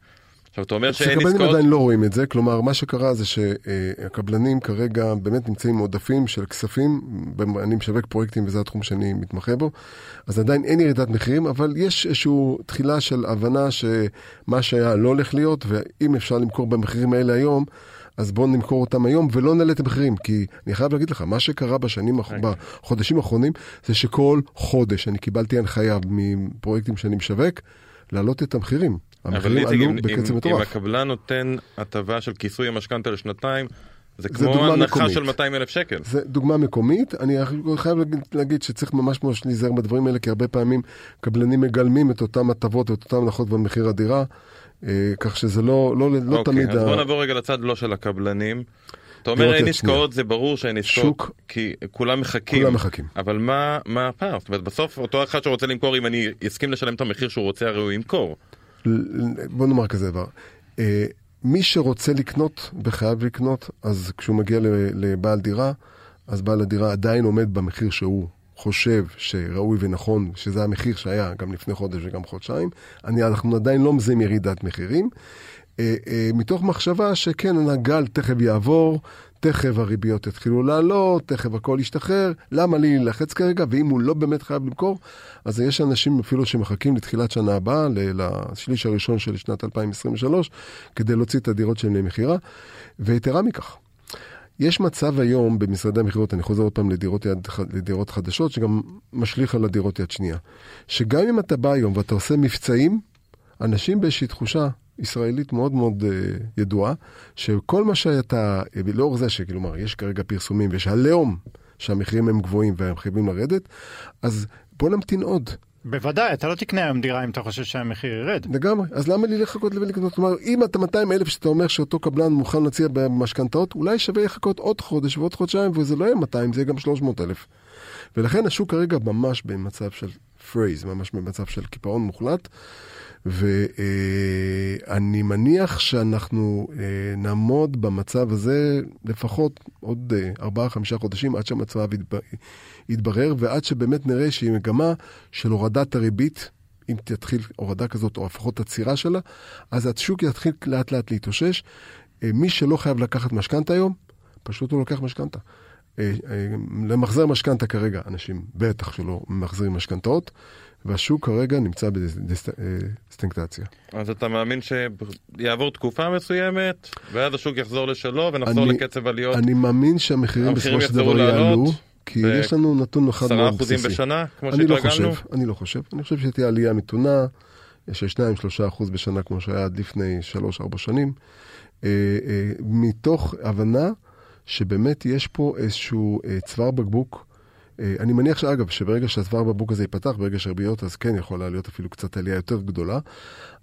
עכשיו, אתה אומר שאין עסקאות... הקבלנים עדיין לא רואים את זה, כלומר, מה שקרה זה שהקבלנים כרגע באמת נמצאים עודפים של כספים, אני משווק פרויקטים וזה התחום שאני מתמחה בו, אז עדיין אין ירידת מחירים, אבל יש איזושהי תחילה של הבנה שמה שהיה לא הולך להיות, ואם אפשר למכור במחירים האלה היום, אז בואו נמכור אותם היום ולא נעלה את המחירים. כי אני חייב להגיד לך, מה שקרה בשנים, okay. בחודשים האחרונים, זה שכל חודש אני קיבלתי הנחיה מפרויקטים שאני משווק, להעלות את המחירים. המחירים עלו בקצב מטורף. אם הקבלן נותן הטבה של כיסוי המשכנתה לשנתיים, זה כמו הנחה של 200 אלף שקל. זה דוגמה מקומית. אני חייב להגיד, להגיד שצריך ממש ממש להיזהר בדברים האלה, כי הרבה פעמים קבלנים מגלמים את אותן הטבות ואת אותן הנחות במחיר הדירה, כך שזה לא, לא, לא אוקיי, תמיד... אז ה... בוא נעבור רגע לצד לא של הקבלנים. אתה אומר אין עסקאות, זה ברור שאין עסקאות, כי כולם מחכים. כולם מחכים. אבל מה, מה הפער? זאת אומרת, בסוף אותו אחד שרוצה למכור, אם אני אסכים לשלם את המחיר שהוא רוצה, הרי הוא ימכור. בוא נאמר כזה דבר. אה, מי שרוצה לקנות וחייב לקנות, אז כשהוא מגיע לבעל דירה, אז בעל הדירה עדיין עומד במחיר שהוא חושב שראוי ונכון, שזה המחיר שהיה גם לפני חודש וגם חודשיים. אני, אנחנו עדיין לא מזהים ירידת מחירים. אה, אה, מתוך מחשבה שכן, הגל תכף יעבור, תכף הריביות יתחילו לעלות, תכף הכל ישתחרר, למה לי להילחץ כרגע? ואם הוא לא באמת חייב למכור, אז יש אנשים אפילו שמחכים לתחילת שנה הבאה, לשליש הראשון של שנת 2023, כדי להוציא את הדירות שלהם למכירה. ויתרה מכך, יש מצב היום במשרדי המכירות, אני חוזר עוד פעם לדירות, יד, לדירות חדשות, שגם משליך על הדירות יד שנייה. שגם אם אתה בא היום ואתה עושה מבצעים, אנשים באיזושהי תחושה ישראלית מאוד מאוד uh, ידועה, שכל מה שאתה, לאור זה שכלומר, יש כרגע פרסומים ויש הלאום שהמחירים הם גבוהים והם חייבים לרדת, אז בוא נמתין עוד. בוודאי, אתה לא תקנה היום דירה אם אתה חושב שהמחיר ירד. לגמרי, אז למה לי לחכות ולקנות? כלומר, אם את ה-200 אלף שאתה אומר שאותו קבלן מוכן להציע במשכנתאות, אולי שווה לחכות עוד חודש ועוד חודשיים, וזה לא יהיה 200, זה יהיה גם 300 אלף. ולכן השוק כרגע ממש במצב של freeze, ממש במצב של קיפאון מוחלט. ואני מניח שאנחנו אה, נעמוד במצב הזה לפחות עוד אה, ארבעה-חמישה חודשים עד שהמצב יתברר, ועד שבאמת נראה שהיא מגמה של הורדת הריבית. אם תתחיל הורדה כזאת, או לפחות עצירה שלה, אז השוק יתחיל לאט לאט להתאושש. אה, מי שלא חייב לקחת משכנתה היום, פשוט הוא לוקח משכנתה. למחזר משכנתה כרגע, אנשים בטח שלא ממחזרים משכנתאות, והשוק כרגע נמצא בדיסטינקטציה. אז אתה מאמין שיעבור תקופה מסוימת, ואז השוק יחזור לשלו ונחזור אני, לקצב עליות? אני מאמין שהמחירים בסופו של דבר יעלו. כי יש לנו נתון אחד מאוד בסיסי. 10% בשנה, כמו שהתרגלנו? אני לא חושב, אני לא חושב. אני חושב שתהיה עלייה מתונה של 2-3% בשנה, כמו שהיה עד לפני 3-4 שנים, אה, אה, מתוך הבנה שבאמת יש פה איזשהו אה, צוואר בקבוק. אה, אני מניח שאגב, שברגע שהצוואר בבוק הזה ייפתח, ברגע שהריביות, אז כן יכולה להיות אפילו קצת עלייה יותר גדולה.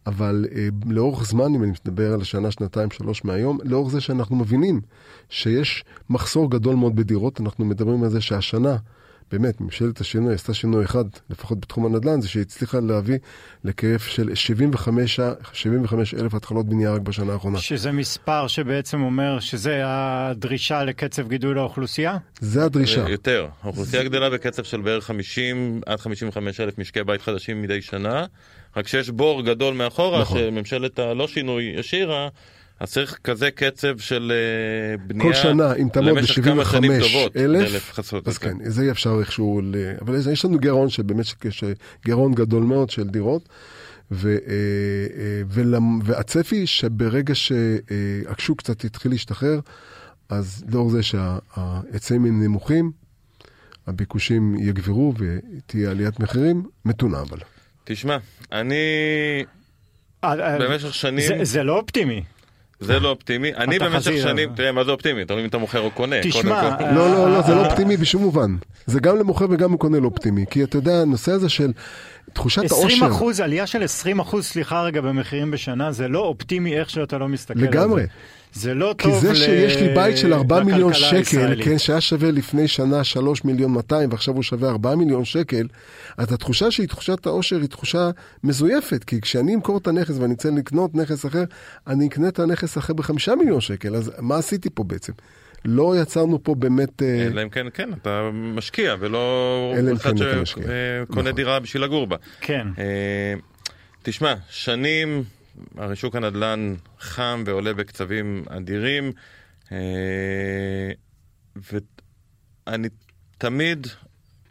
אבל אה, לאורך זמן, אם אני מדבר על שנה, שנתיים, שלוש מהיום, לאורך זה שאנחנו מבינים שיש מחסור גדול מאוד בדירות, אנחנו מדברים על זה שהשנה, באמת, ממשלת השינוי עשתה שינוי אחד, לפחות בתחום הנדל"ן, זה שהיא הצליחה להביא לכיף של 75, 75 אלף התחלות בנייה רק בשנה האחרונה. שזה מספר שבעצם אומר שזה הדרישה לקצב גידול האוכלוסייה? זה הדרישה. יותר. האוכלוסייה זה... גדלה בקצב של בערך 50 עד 55 אלף משקי בית חדשים מדי שנה, רק שיש בור גדול מאחורה, נכון. שממשלת הלא שינוי השאירה. אז צריך כזה קצב של אה, בנייה כל שנה, אם תעמוד ב-75 אלף, אז כן, זה אפשר איכשהו, ל... אבל יש לנו גירעון שבאמת יש גירעון גדול מאוד של דירות, ו, אה, אה, ולמ... והצפי שברגע שהשוק קצת יתחיל להשתחרר, אז לאור זה שההיצעים הם נמוכים, הביקושים יגברו ותהיה עליית מחירים, מתונה אבל. תשמע, אני במשך שנים... זה, זה לא אופטימי. זה לא אופטימי. אני במשך שנים, תראה מה זה אופטימי, תלוי אם אתה מוכר או קונה. תשמע, לא, לא, לא, זה לא אופטימי בשום מובן. זה גם למוכר וגם לקונה לא אופטימי. כי אתה יודע, הנושא הזה של תחושת העושר... 20 אחוז, עלייה של 20 אחוז, סליחה רגע, במחירים בשנה, זה לא אופטימי איך שאתה לא מסתכל על זה. לגמרי. זה לא טוב כי זה שיש לי בית של 4 מיליון שקל, כן, שהיה שווה לפני שנה 3 מיליון 200 ועכשיו הוא שווה 4 מיליון שקל, אז התחושה שהיא תחושת העושר היא תחושה מזויפת, כי כשאני אמכור את הנכס ואני אצא לקנות נכס אחר, אני אקנה את הנכס אחר בחמישה מיליון שקל, אז מה עשיתי פה בעצם? לא יצרנו פה באמת... אה, אלא אם כן, כן, אתה משקיע ולא אחד כן שקונה נכון. דירה בשביל לגור בה. כן. אה, תשמע, שנים הרי שוק הנדל"ן חם ועולה בקצבים אדירים, ואני תמיד,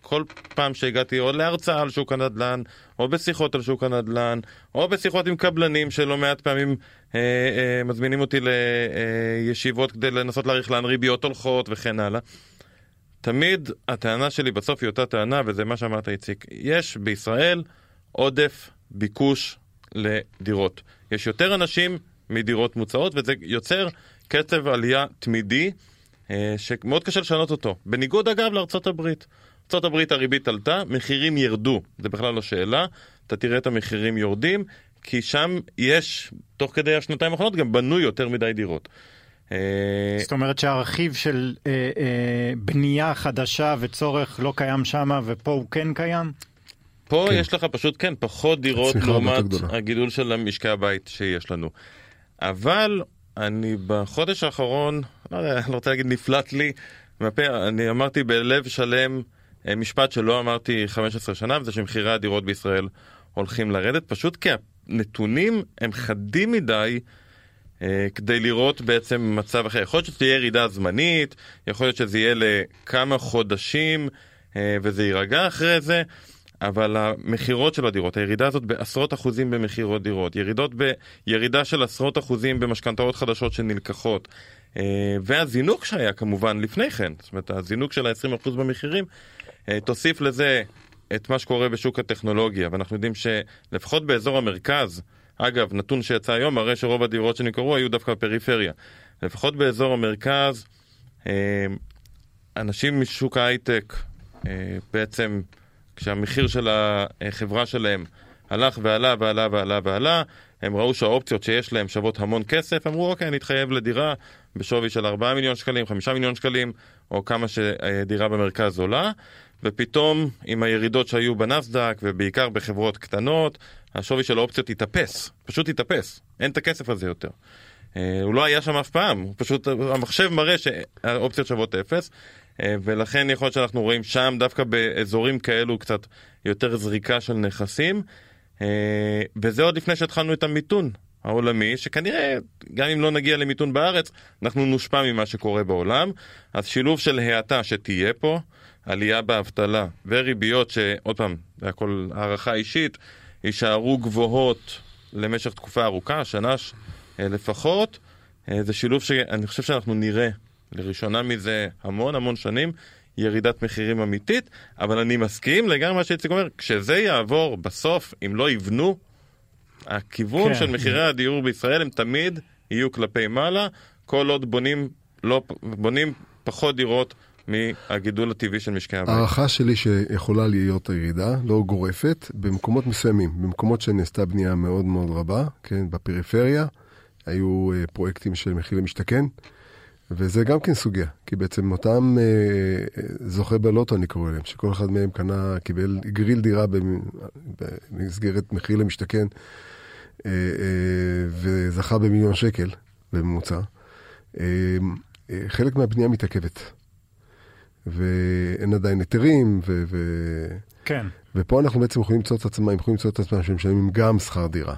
כל פעם שהגעתי או להרצאה על שוק הנדל"ן, או בשיחות על שוק הנדל"ן, או בשיחות עם קבלנים שלא מעט פעמים אה, אה, מזמינים אותי לישיבות כדי לנסות להעריך לאן ריביות הולכות וכן הלאה. תמיד הטענה שלי בסוף היא אותה טענה, וזה מה שאמרת איציק. יש בישראל עודף ביקוש לדירות. יש יותר אנשים מדירות מוצעות, וזה יוצר קצב עלייה תמידי, אה, שמאוד קשה לשנות אותו. בניגוד אגב לארצות הברית. ארצות הברית הריבית עלתה, מחירים ירדו, זה בכלל לא שאלה. אתה תראה את המחירים יורדים, כי שם יש, תוך כדי השנתיים האחרונות, גם בנו יותר מדי דירות. אה, זאת אומרת שהרכיב של אה, אה, בנייה חדשה וצורך לא קיים שם ופה הוא כן קיים? פה כן. יש לך פשוט כן פחות דירות לעומת הגידול של משקי הבית שיש לנו. אבל אני בחודש האחרון, לא יודע, אני רוצה להגיד נפלט לי, מהפה, אני אמרתי בלב שלם אה, משפט שלא אמרתי 15 שנה, וזה שמחירי הדירות בישראל הולכים לרדת, פשוט כי הנתונים הם חדים מדי. אה, כדי לראות בעצם מצב אחר. יכול להיות שזו תהיה ירידה זמנית, יכול להיות שזה יהיה לכמה חודשים אה, וזה יירגע אחרי זה, אבל המכירות של הדירות, הירידה הזאת בעשרות אחוזים במכירות דירות, ירידות בירידה של עשרות אחוזים במשכנתאות חדשות שנלקחות, אה, והזינוק שהיה כמובן לפני כן, זאת אומרת הזינוק של ה-20% במחירים, תוסיף לזה את מה שקורה בשוק הטכנולוגיה, ואנחנו יודעים שלפחות באזור המרכז, אגב, נתון שיצא היום מראה שרוב הדירות שנמכרו היו דווקא בפריפריה. לפחות באזור המרכז, אה, אנשים משוק ההייטק, אה, בעצם כשהמחיר של החברה שלהם הלך ועלה ועלה ועלה ועלה, הם ראו שהאופציות שיש להם שוות המון כסף, אמרו אוקיי, אני אתחייב לדירה בשווי של 4 מיליון שקלים, 5 מיליון שקלים, או כמה שדירה במרכז עולה, ופתאום עם הירידות שהיו בנסדק, ובעיקר בחברות קטנות, השווי של האופציות יתאפס, פשוט יתאפס, אין את הכסף הזה יותר. אה, הוא לא היה שם אף פעם, פשוט, המחשב מראה שהאופציות שוות אפס, ולכן יכול להיות שאנחנו רואים שם דווקא באזורים כאלו קצת יותר זריקה של נכסים, אה, וזה עוד לפני שהתחלנו את המיתון העולמי, שכנראה, גם אם לא נגיע למיתון בארץ, אנחנו נושפע ממה שקורה בעולם. אז שילוב של האטה שתהיה פה, עלייה באבטלה וריביות שעוד פעם, זה הכל הערכה אישית, יישארו גבוהות למשך תקופה ארוכה, שנה אה, לפחות. אה, זה שילוב שאני חושב שאנחנו נראה לראשונה מזה המון המון שנים ירידת מחירים אמיתית, אבל אני מסכים לגמרי מה שאיציק אומר, כשזה יעבור בסוף, אם לא יבנו, הכיוון כן. של מחירי הדיור בישראל הם תמיד יהיו כלפי מעלה, כל עוד בונים, לא, בונים פחות דירות מהגידול הטבעי של משקי הבית. הערכה שלי שיכולה להיות ירידה, לא גורפת, במקומות מסוימים, במקומות שנעשתה בנייה מאוד מאוד רבה, כן, בפריפריה, היו uh, פרויקטים של מחיר למשתכן, וזה גם כן סוגיה, כי בעצם אותם uh, זוכה בלוטו, אני קורא להם, שכל אחד מהם קנה, קיבל, גריל דירה במסגרת מחיר למשתכן, uh, uh, וזכה במיליון שקל בממוצע. Uh, חלק מהבנייה מתעכבת. ואין עדיין היתרים, ו... ו... כן. ופה אנחנו בעצם יכולים למצוא את עצמם, יכולים למצוא את עצמם שהם משלמים גם שכר דירה.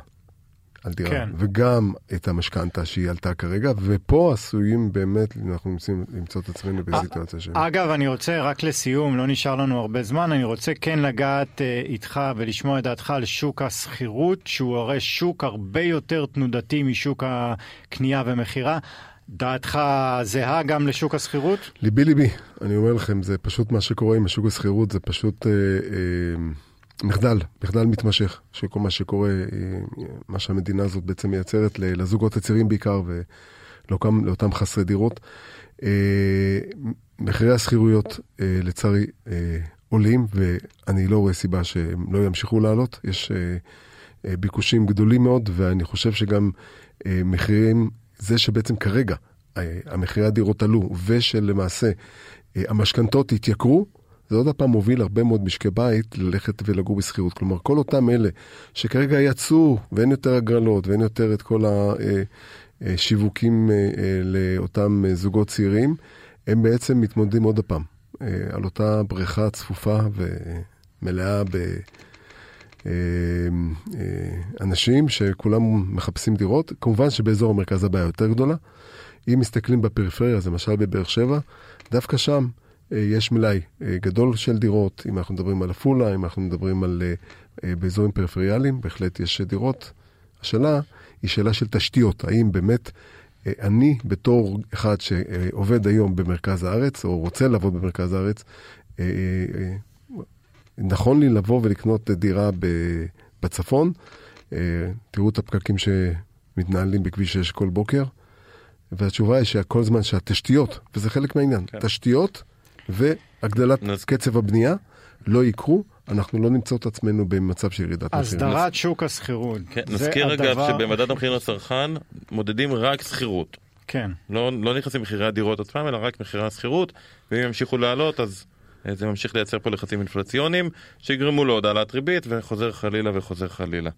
על דירה, כן. וגם את המשכנתה שהיא עלתה כרגע, ופה עשויים באמת, אנחנו מנסים למצוא את עצמנו אה, בסיטואציה של... אגב, אני רוצה, רק לסיום, לא נשאר לנו הרבה זמן, אני רוצה כן לגעת uh, איתך ולשמוע את דעתך על שוק השכירות, שהוא הרי שוק הרבה יותר תנודתי משוק הקנייה ומכירה. דעתך זהה גם לשוק השכירות? ליבי ליבי, אני אומר לכם, זה פשוט מה שקורה עם השוק השכירות, זה פשוט אה, אה, מחדל, מחדל מתמשך של כל מה שקורה, אה, מה שהמדינה הזאת בעצם מייצרת לזוגות הצעירים בעיקר ולאותם חסרי דירות. אה, מחירי השכירויות, אה, לצערי, עולים, ואני לא רואה סיבה שהם לא ימשיכו לעלות. יש ביקושים גדולים מאוד, ואני חושב שגם מחירים זה שבעצם כרגע המחירי הדירות עלו, ושלמעשה המשכנתות התייקרו, זה עוד פעם מוביל הרבה מאוד משקי בית ללכת ולגור בשכירות. כלומר, כל אותם אלה שכרגע יצאו ואין יותר הגרלות ואין יותר את כל השיווקים אה, לאותם זוגות צעירים, הם בעצם מתמודדים עוד פעם על אותה בריכה צפופה ומלאה אנשים שכולם מחפשים דירות. כמובן שבאזור המרכז הבעיה יותר גדולה. אם מסתכלים בפריפריה, אז למשל בבאר שבע, דווקא שם יש מלאי גדול של דירות, אם אנחנו מדברים על עפולה, אם אנחנו מדברים על באזורים פריפריאליים, בהחלט יש דירות. השאלה היא שאלה של תשתיות, האם באמת אני בתור אחד שעובד היום במרכז הארץ, או רוצה לעבוד במרכז הארץ, נכון לי לבוא ולקנות דירה בצפון. תראו את הפקקים שמתנהלים בכביש 6 כל בוקר. והתשובה היא שכל זמן שהתשתיות, וזה חלק מהעניין, כן. תשתיות והגדלת. קצב הבנייה לא יקרו, אנחנו לא נמצא את עצמנו במצב של ירידת מחירים. הסדרת שוק השכירות. כן, נזכיר הדבר... אגב שבמדד המחיר לצרכן מודדים רק שכירות. כן. לא, לא נכנסים מחירי הדירות עצמם, אלא רק מחירי השכירות, ואם ימשיכו לעלות אז זה ממשיך לייצר פה לחצים אינפלציוניים, שיגרמו לעוד העלאת ריבית, וחוזר חלילה וחוזר חלילה.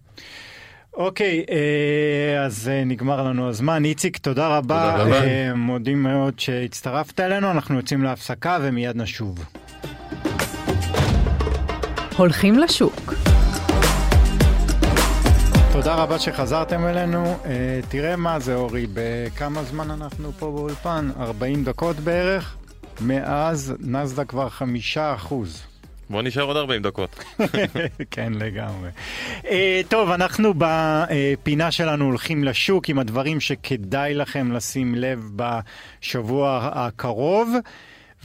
אוקיי, אה, אז אה, נגמר לנו הזמן. איציק, תודה רבה. תודה רבה. מודים מאוד שהצטרפת אלינו, אנחנו יוצאים להפסקה ומיד נשוב. הולכים לשוק. תודה רבה שחזרתם אלינו. תראה מה זה, אורי, בכמה זמן אנחנו פה באולפן? 40 דקות בערך? מאז נסדה כבר חמישה אחוז. בוא נשאר עוד 40 דקות. כן, לגמרי. Uh, טוב, אנחנו בפינה שלנו הולכים לשוק עם הדברים שכדאי לכם לשים לב בשבוע הקרוב.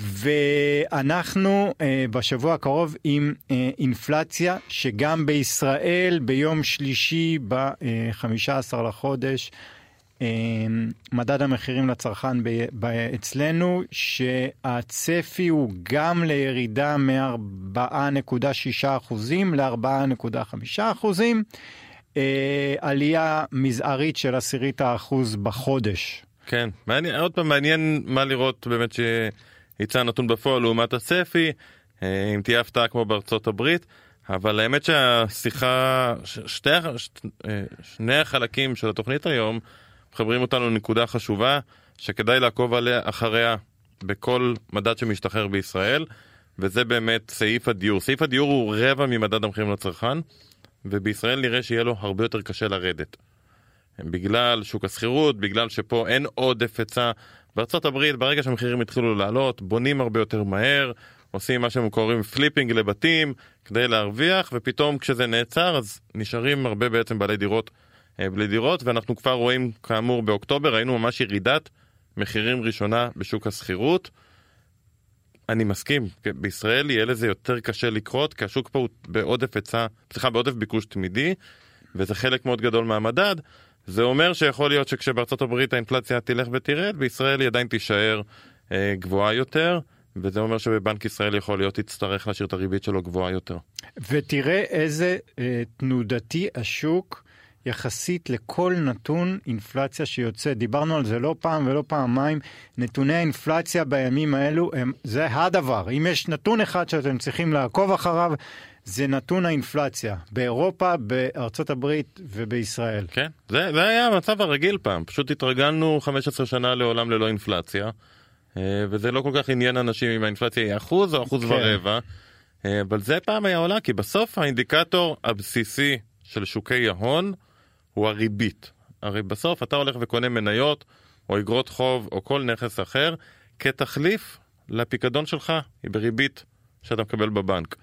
ואנחנו אה, בשבוע הקרוב עם אה, אינפלציה שגם בישראל ביום שלישי ב-15 אה, לחודש אה, מדד המחירים לצרכן ב- ב- אצלנו שהצפי הוא גם לירידה מ-4.6% ל-4.5%. אה, עלייה מזערית של עשירית האחוז בחודש. כן, מעניין, עוד פעם מעניין מה לראות באמת ש... יצא נתון בפועל לעומת הצפי, אה, אם תהיה הפתעה כמו בארצות הברית, אבל האמת שהשיחה, שתי, אה, שני החלקים של התוכנית היום מחברים אותנו לנקודה חשובה שכדאי לעקוב עליה אחריה בכל מדד שמשתחרר בישראל, וזה באמת סעיף הדיור. סעיף הדיור הוא רבע ממדד המחירים לצרכן, ובישראל נראה שיהיה לו הרבה יותר קשה לרדת. בגלל שוק השכירות, בגלל שפה אין עודף היצע הברית ברגע שהמחירים התחילו לעלות בונים הרבה יותר מהר עושים מה שהם קוראים flipping לבתים כדי להרוויח ופתאום כשזה נעצר אז נשארים הרבה בעצם בעלי דירות בלי דירות ואנחנו כבר רואים כאמור באוקטובר ראינו ממש ירידת מחירים ראשונה בשוק השכירות. אני מסכים, בישראל יהיה לזה יותר קשה לקרות כי השוק פה הוא בעודף היצע, סליחה בעודף ביקוש תמידי וזה חלק מאוד גדול מהמדד זה אומר שיכול להיות שכשבארצות הברית האינפלציה תלך ותרד, בישראל היא עדיין תישאר אה, גבוהה יותר. וזה אומר שבבנק ישראל יכול להיות יצטרך להשאיר את הריבית שלו גבוהה יותר. ותראה איזה אה, תנודתי השוק יחסית לכל נתון אינפלציה שיוצא. דיברנו על זה לא פעם ולא פעמיים. נתוני האינפלציה בימים האלו הם, זה הדבר. אם יש נתון אחד שאתם צריכים לעקוב אחריו, זה נתון האינפלציה באירופה, בארצות הברית ובישראל. כן, זה, זה היה המצב הרגיל פעם, פשוט התרגלנו 15 שנה לעולם ללא אינפלציה, אה, וזה לא כל כך עניין אנשים אם האינפלציה היא אחוז או אחוז כן. ורבע, אה, אבל זה פעם היה עולה, כי בסוף האינדיקטור הבסיסי של שוקי ההון הוא הריבית. הרי בסוף אתה הולך וקונה מניות או אגרות חוב או כל נכס אחר כתחליף לפיקדון שלך, היא בריבית שאתה מקבל בבנק.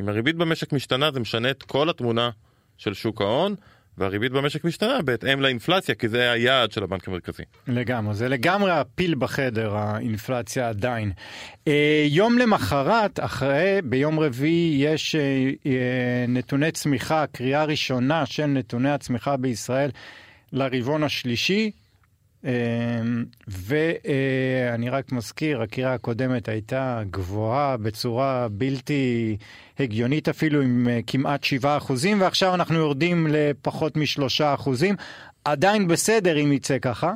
אם הריבית במשק משתנה זה משנה את כל התמונה של שוק ההון. והריבית במשק משתנה בהתאם לאינפלציה, כי זה היעד של הבנק המרכזי. לגמרי, זה לגמרי הפיל בחדר, האינפלציה עדיין. אה, יום למחרת, אחרי, ביום רביעי, יש אה, אה, נתוני צמיחה, קריאה ראשונה של נתוני הצמיחה בישראל לרבעון השלישי. אמ, ואני רק מזכיר, הקריאה הקודמת הייתה גבוהה בצורה בלתי הגיונית אפילו עם אה, כמעט 7 אחוזים, ועכשיו אנחנו יורדים לפחות משלושה אחוזים. עדיין בסדר אם יצא ככה,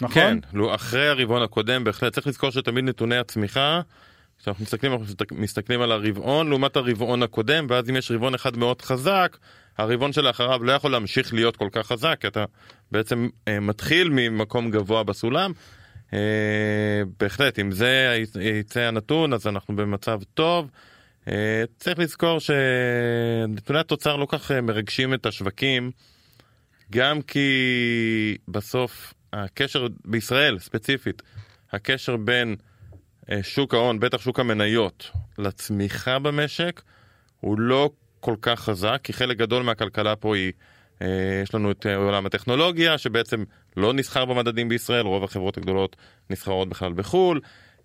נכון? כן, אחרי הרבעון הקודם בהחלט צריך לזכור שתמיד נתוני הצמיחה, כשאנחנו מסתכלים, מסתכלים על הרבעון לעומת הרבעון הקודם, ואז אם יש רבעון אחד מאוד חזק, הרבעון שלאחריו לא יכול להמשיך להיות כל כך חזק, כי אתה בעצם אה, מתחיל ממקום גבוה בסולם. אה, בהחלט, אם זה יצא הנתון, אז אנחנו במצב טוב. צריך לזכור שנתוני התוצר לא כך מרגשים את השווקים, גם כי בסוף הקשר בישראל ספציפית, הקשר בין שוק ההון, בטח שוק המניות, לצמיחה במשק, הוא לא כל כך חזק, כי חלק גדול מהכלכלה פה היא, אה, יש לנו את עולם הטכנולוגיה, שבעצם לא נסחר במדדים בישראל, רוב החברות הגדולות נסחרות בכלל בחו"ל.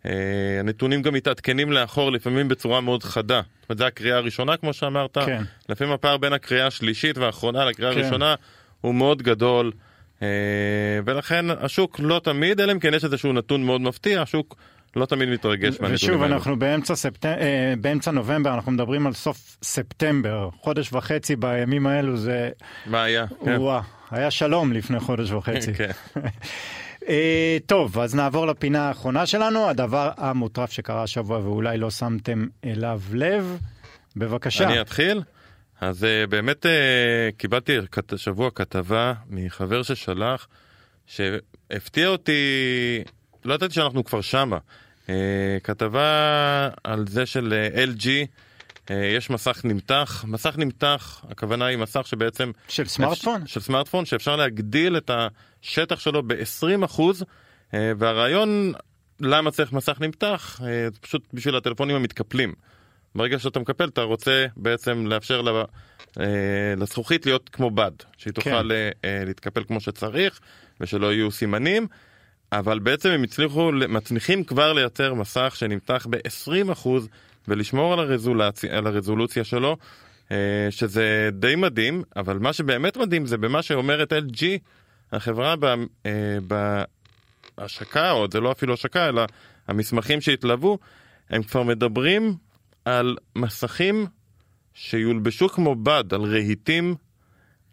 אה, הנתונים גם מתעדכנים לאחור לפעמים בצורה מאוד חדה. זאת אומרת, זו הקריאה הראשונה, כמו שאמרת. כן. לפעמים הפער בין הקריאה השלישית והאחרונה לקריאה כן. הראשונה הוא מאוד גדול. אה, ולכן השוק לא תמיד, אלא אם כן יש איזשהו נתון מאוד מפתיע, השוק לא תמיד מתרגש מהנתונים האלה. ושוב, אנחנו באמצע, ספט... אה, באמצע נובמבר, אנחנו מדברים על סוף ספטמבר, חודש וחצי בימים האלו זה... מה היה? כן. וואה, היה שלום לפני חודש וחצי. כן. אה, טוב, אז נעבור לפינה האחרונה שלנו, הדבר המוטרף שקרה השבוע ואולי לא שמתם אליו לב. בבקשה. אני אתחיל? אז uh, באמת קיבלתי השבוע כתבה מחבר ששלח, שהפתיע אותי לא ידעתי שאנחנו כבר שמה. Uh, כתבה על זה של אה, LG, אה, יש מסך נמתח, מסך נמתח, הכוונה היא מסך שבעצם... של סמארטפון? של סמארטפון, שאפשר להגדיל את השטח שלו ב-20%, uh, והרעיון למה צריך מסך נמתח, זה פשוט בשביל הטלפונים המתקפלים. ברגע שאתה מקפל אתה רוצה בעצם לאפשר לה, אה, לזכוכית להיות כמו בד, שהיא תוכל כן. אה, להתקפל כמו שצריך ושלא יהיו סימנים. אבל בעצם הם הצליחו, מצליחים כבר לייצר מסך שנמתח ב-20% ולשמור על, הרזולציה, על הרזולוציה שלו, אה, שזה די מדהים, אבל מה שבאמת מדהים זה במה שאומרת LG, החברה אה, בהשקה, או זה לא אפילו השקה, אלא המסמכים שהתלוו, הם כבר מדברים על מסכים שיולבשו כמו בד, על רהיטים,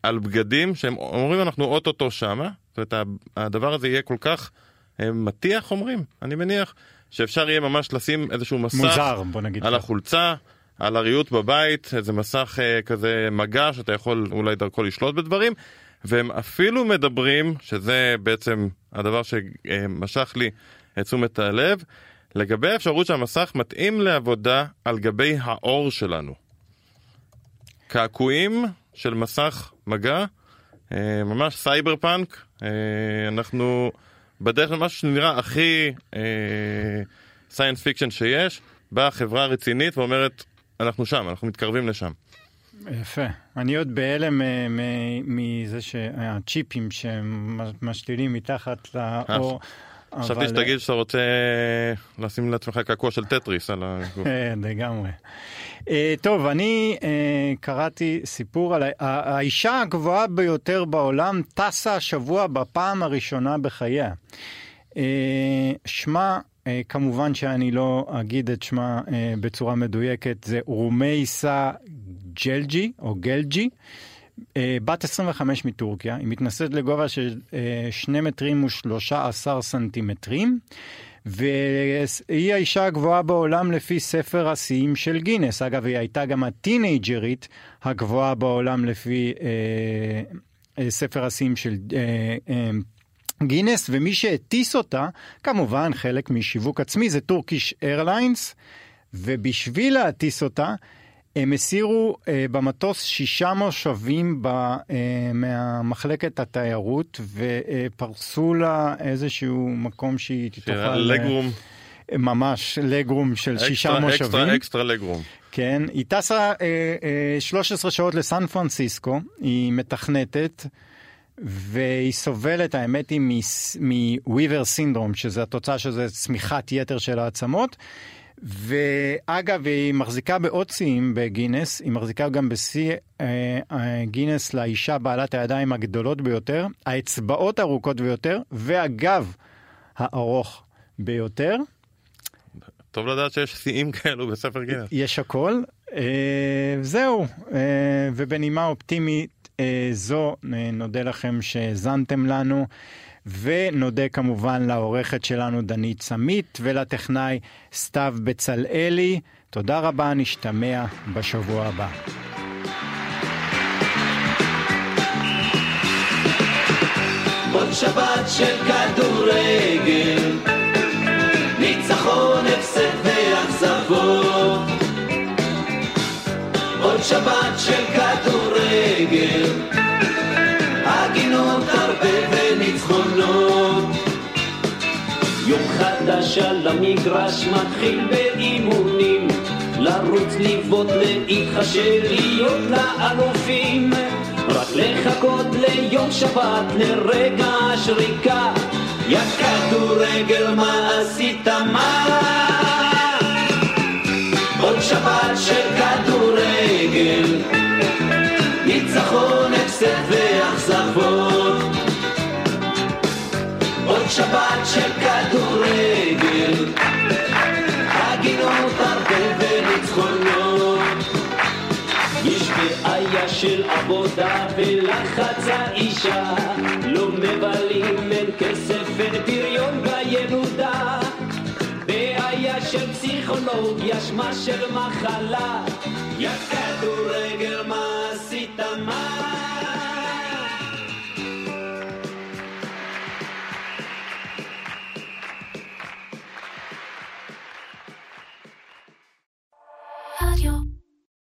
על בגדים, שהם אומרים אנחנו אוטוטו שמה, זאת אומרת הדבר הזה יהיה כל כך מטיח אומרים, אני מניח, שאפשר יהיה ממש לשים איזשהו מסך מוזר, בוא נגיד על החולצה, על הריהוט בבית, איזה מסך אה, כזה מגע שאתה יכול אולי דרכו לשלוט בדברים, והם אפילו מדברים, שזה בעצם הדבר שמשך לי את תשומת הלב, לגבי האפשרות שהמסך מתאים לעבודה על גבי העור שלנו. קעקועים של מסך מגע, אה, ממש סייבר פאנק, אה, אנחנו... בדרך כלל משהו שנראה הכי science אה, fiction שיש, באה חברה רצינית ואומרת, אנחנו שם, אנחנו מתקרבים לשם. יפה. אני עוד בהלם אה, מזה שהצ'יפים שמשתילים מתחת לאור. חשבתי אבל... שתגיד שאתה רוצה לשים לעצמך קעקוע של טטריס על הגוף. לגמרי. אה, טוב, אני אה, קראתי סיפור על האישה הגבוהה ביותר בעולם טסה השבוע בפעם הראשונה בחייה. אה, שמה, כמובן שאני לא אגיד את שמה בצורה מדויקת, זה רומייסה ג'לג'י או גלג'י. בת 25 מטורקיה, היא מתנשאת לגובה של 2 מטרים ו-13 סנטימטרים. והיא האישה הגבוהה בעולם לפי ספר השיאים של גינס. אגב, היא הייתה גם הטינג'רית הגבוהה בעולם לפי אה, אה, ספר השיאים של אה, אה, גינס, ומי שהטיס אותה, כמובן חלק משיווק עצמי, זה טורקיש איירליינס, ובשביל להטיס אותה, הם הסירו אה, במטוס שישה מושבים ב, אה, מהמחלקת התיירות ופרסו לה איזשהו מקום שהיא תוכל... leg room. ממש leg room של אקסטרה, שישה מושבים. extra, extra leg room. כן, היא טסה אה, אה, 13 שעות לסן פרנסיסקו, היא מתכנתת. והיא סובלת, האמת היא, מוויבר סינדרום, שזה התוצאה של זה צמיחת יתר של העצמות. ואגב, היא מחזיקה בעוד שיאים בגינס, היא מחזיקה גם בשיא אה, אה, גינס לאישה בעלת הידיים הגדולות ביותר, האצבעות הארוכות ביותר, והגב הארוך ביותר. טוב לדעת שיש שיאים כאלו בספר גינס. יש הכל. אה, זהו, אה, ובנימה אופטימית אה, זו, אה, נודה לכם שהאזנתם לנו. ונודה כמובן לעורכת שלנו דנית סמית ולטכנאי סתיו בצלאלי. תודה רבה, נשתמע בשבוע הבא. עוד שבת של כדורגל, ניצחון, הפסד ואכזבות. שבת של כדורגל, על המגרש מתחיל באימונים, לרוץ, לבעוט, להתחשב, להיות לאלופים. רק לחכות ליום שבת, לרגע השריקה, יא כדורגל מה עשית מה? עוד שבת של כדורגל, ניצחון, הפסד ואכזבות. עוד שבת של כדורגל, של עבודה ולחץ האישה. לא מבלים, אין כסף, אין פריון וינודה בעיה של פסיכולוג, יש מה של מחלה. יא כדורגל, מה עשית? מה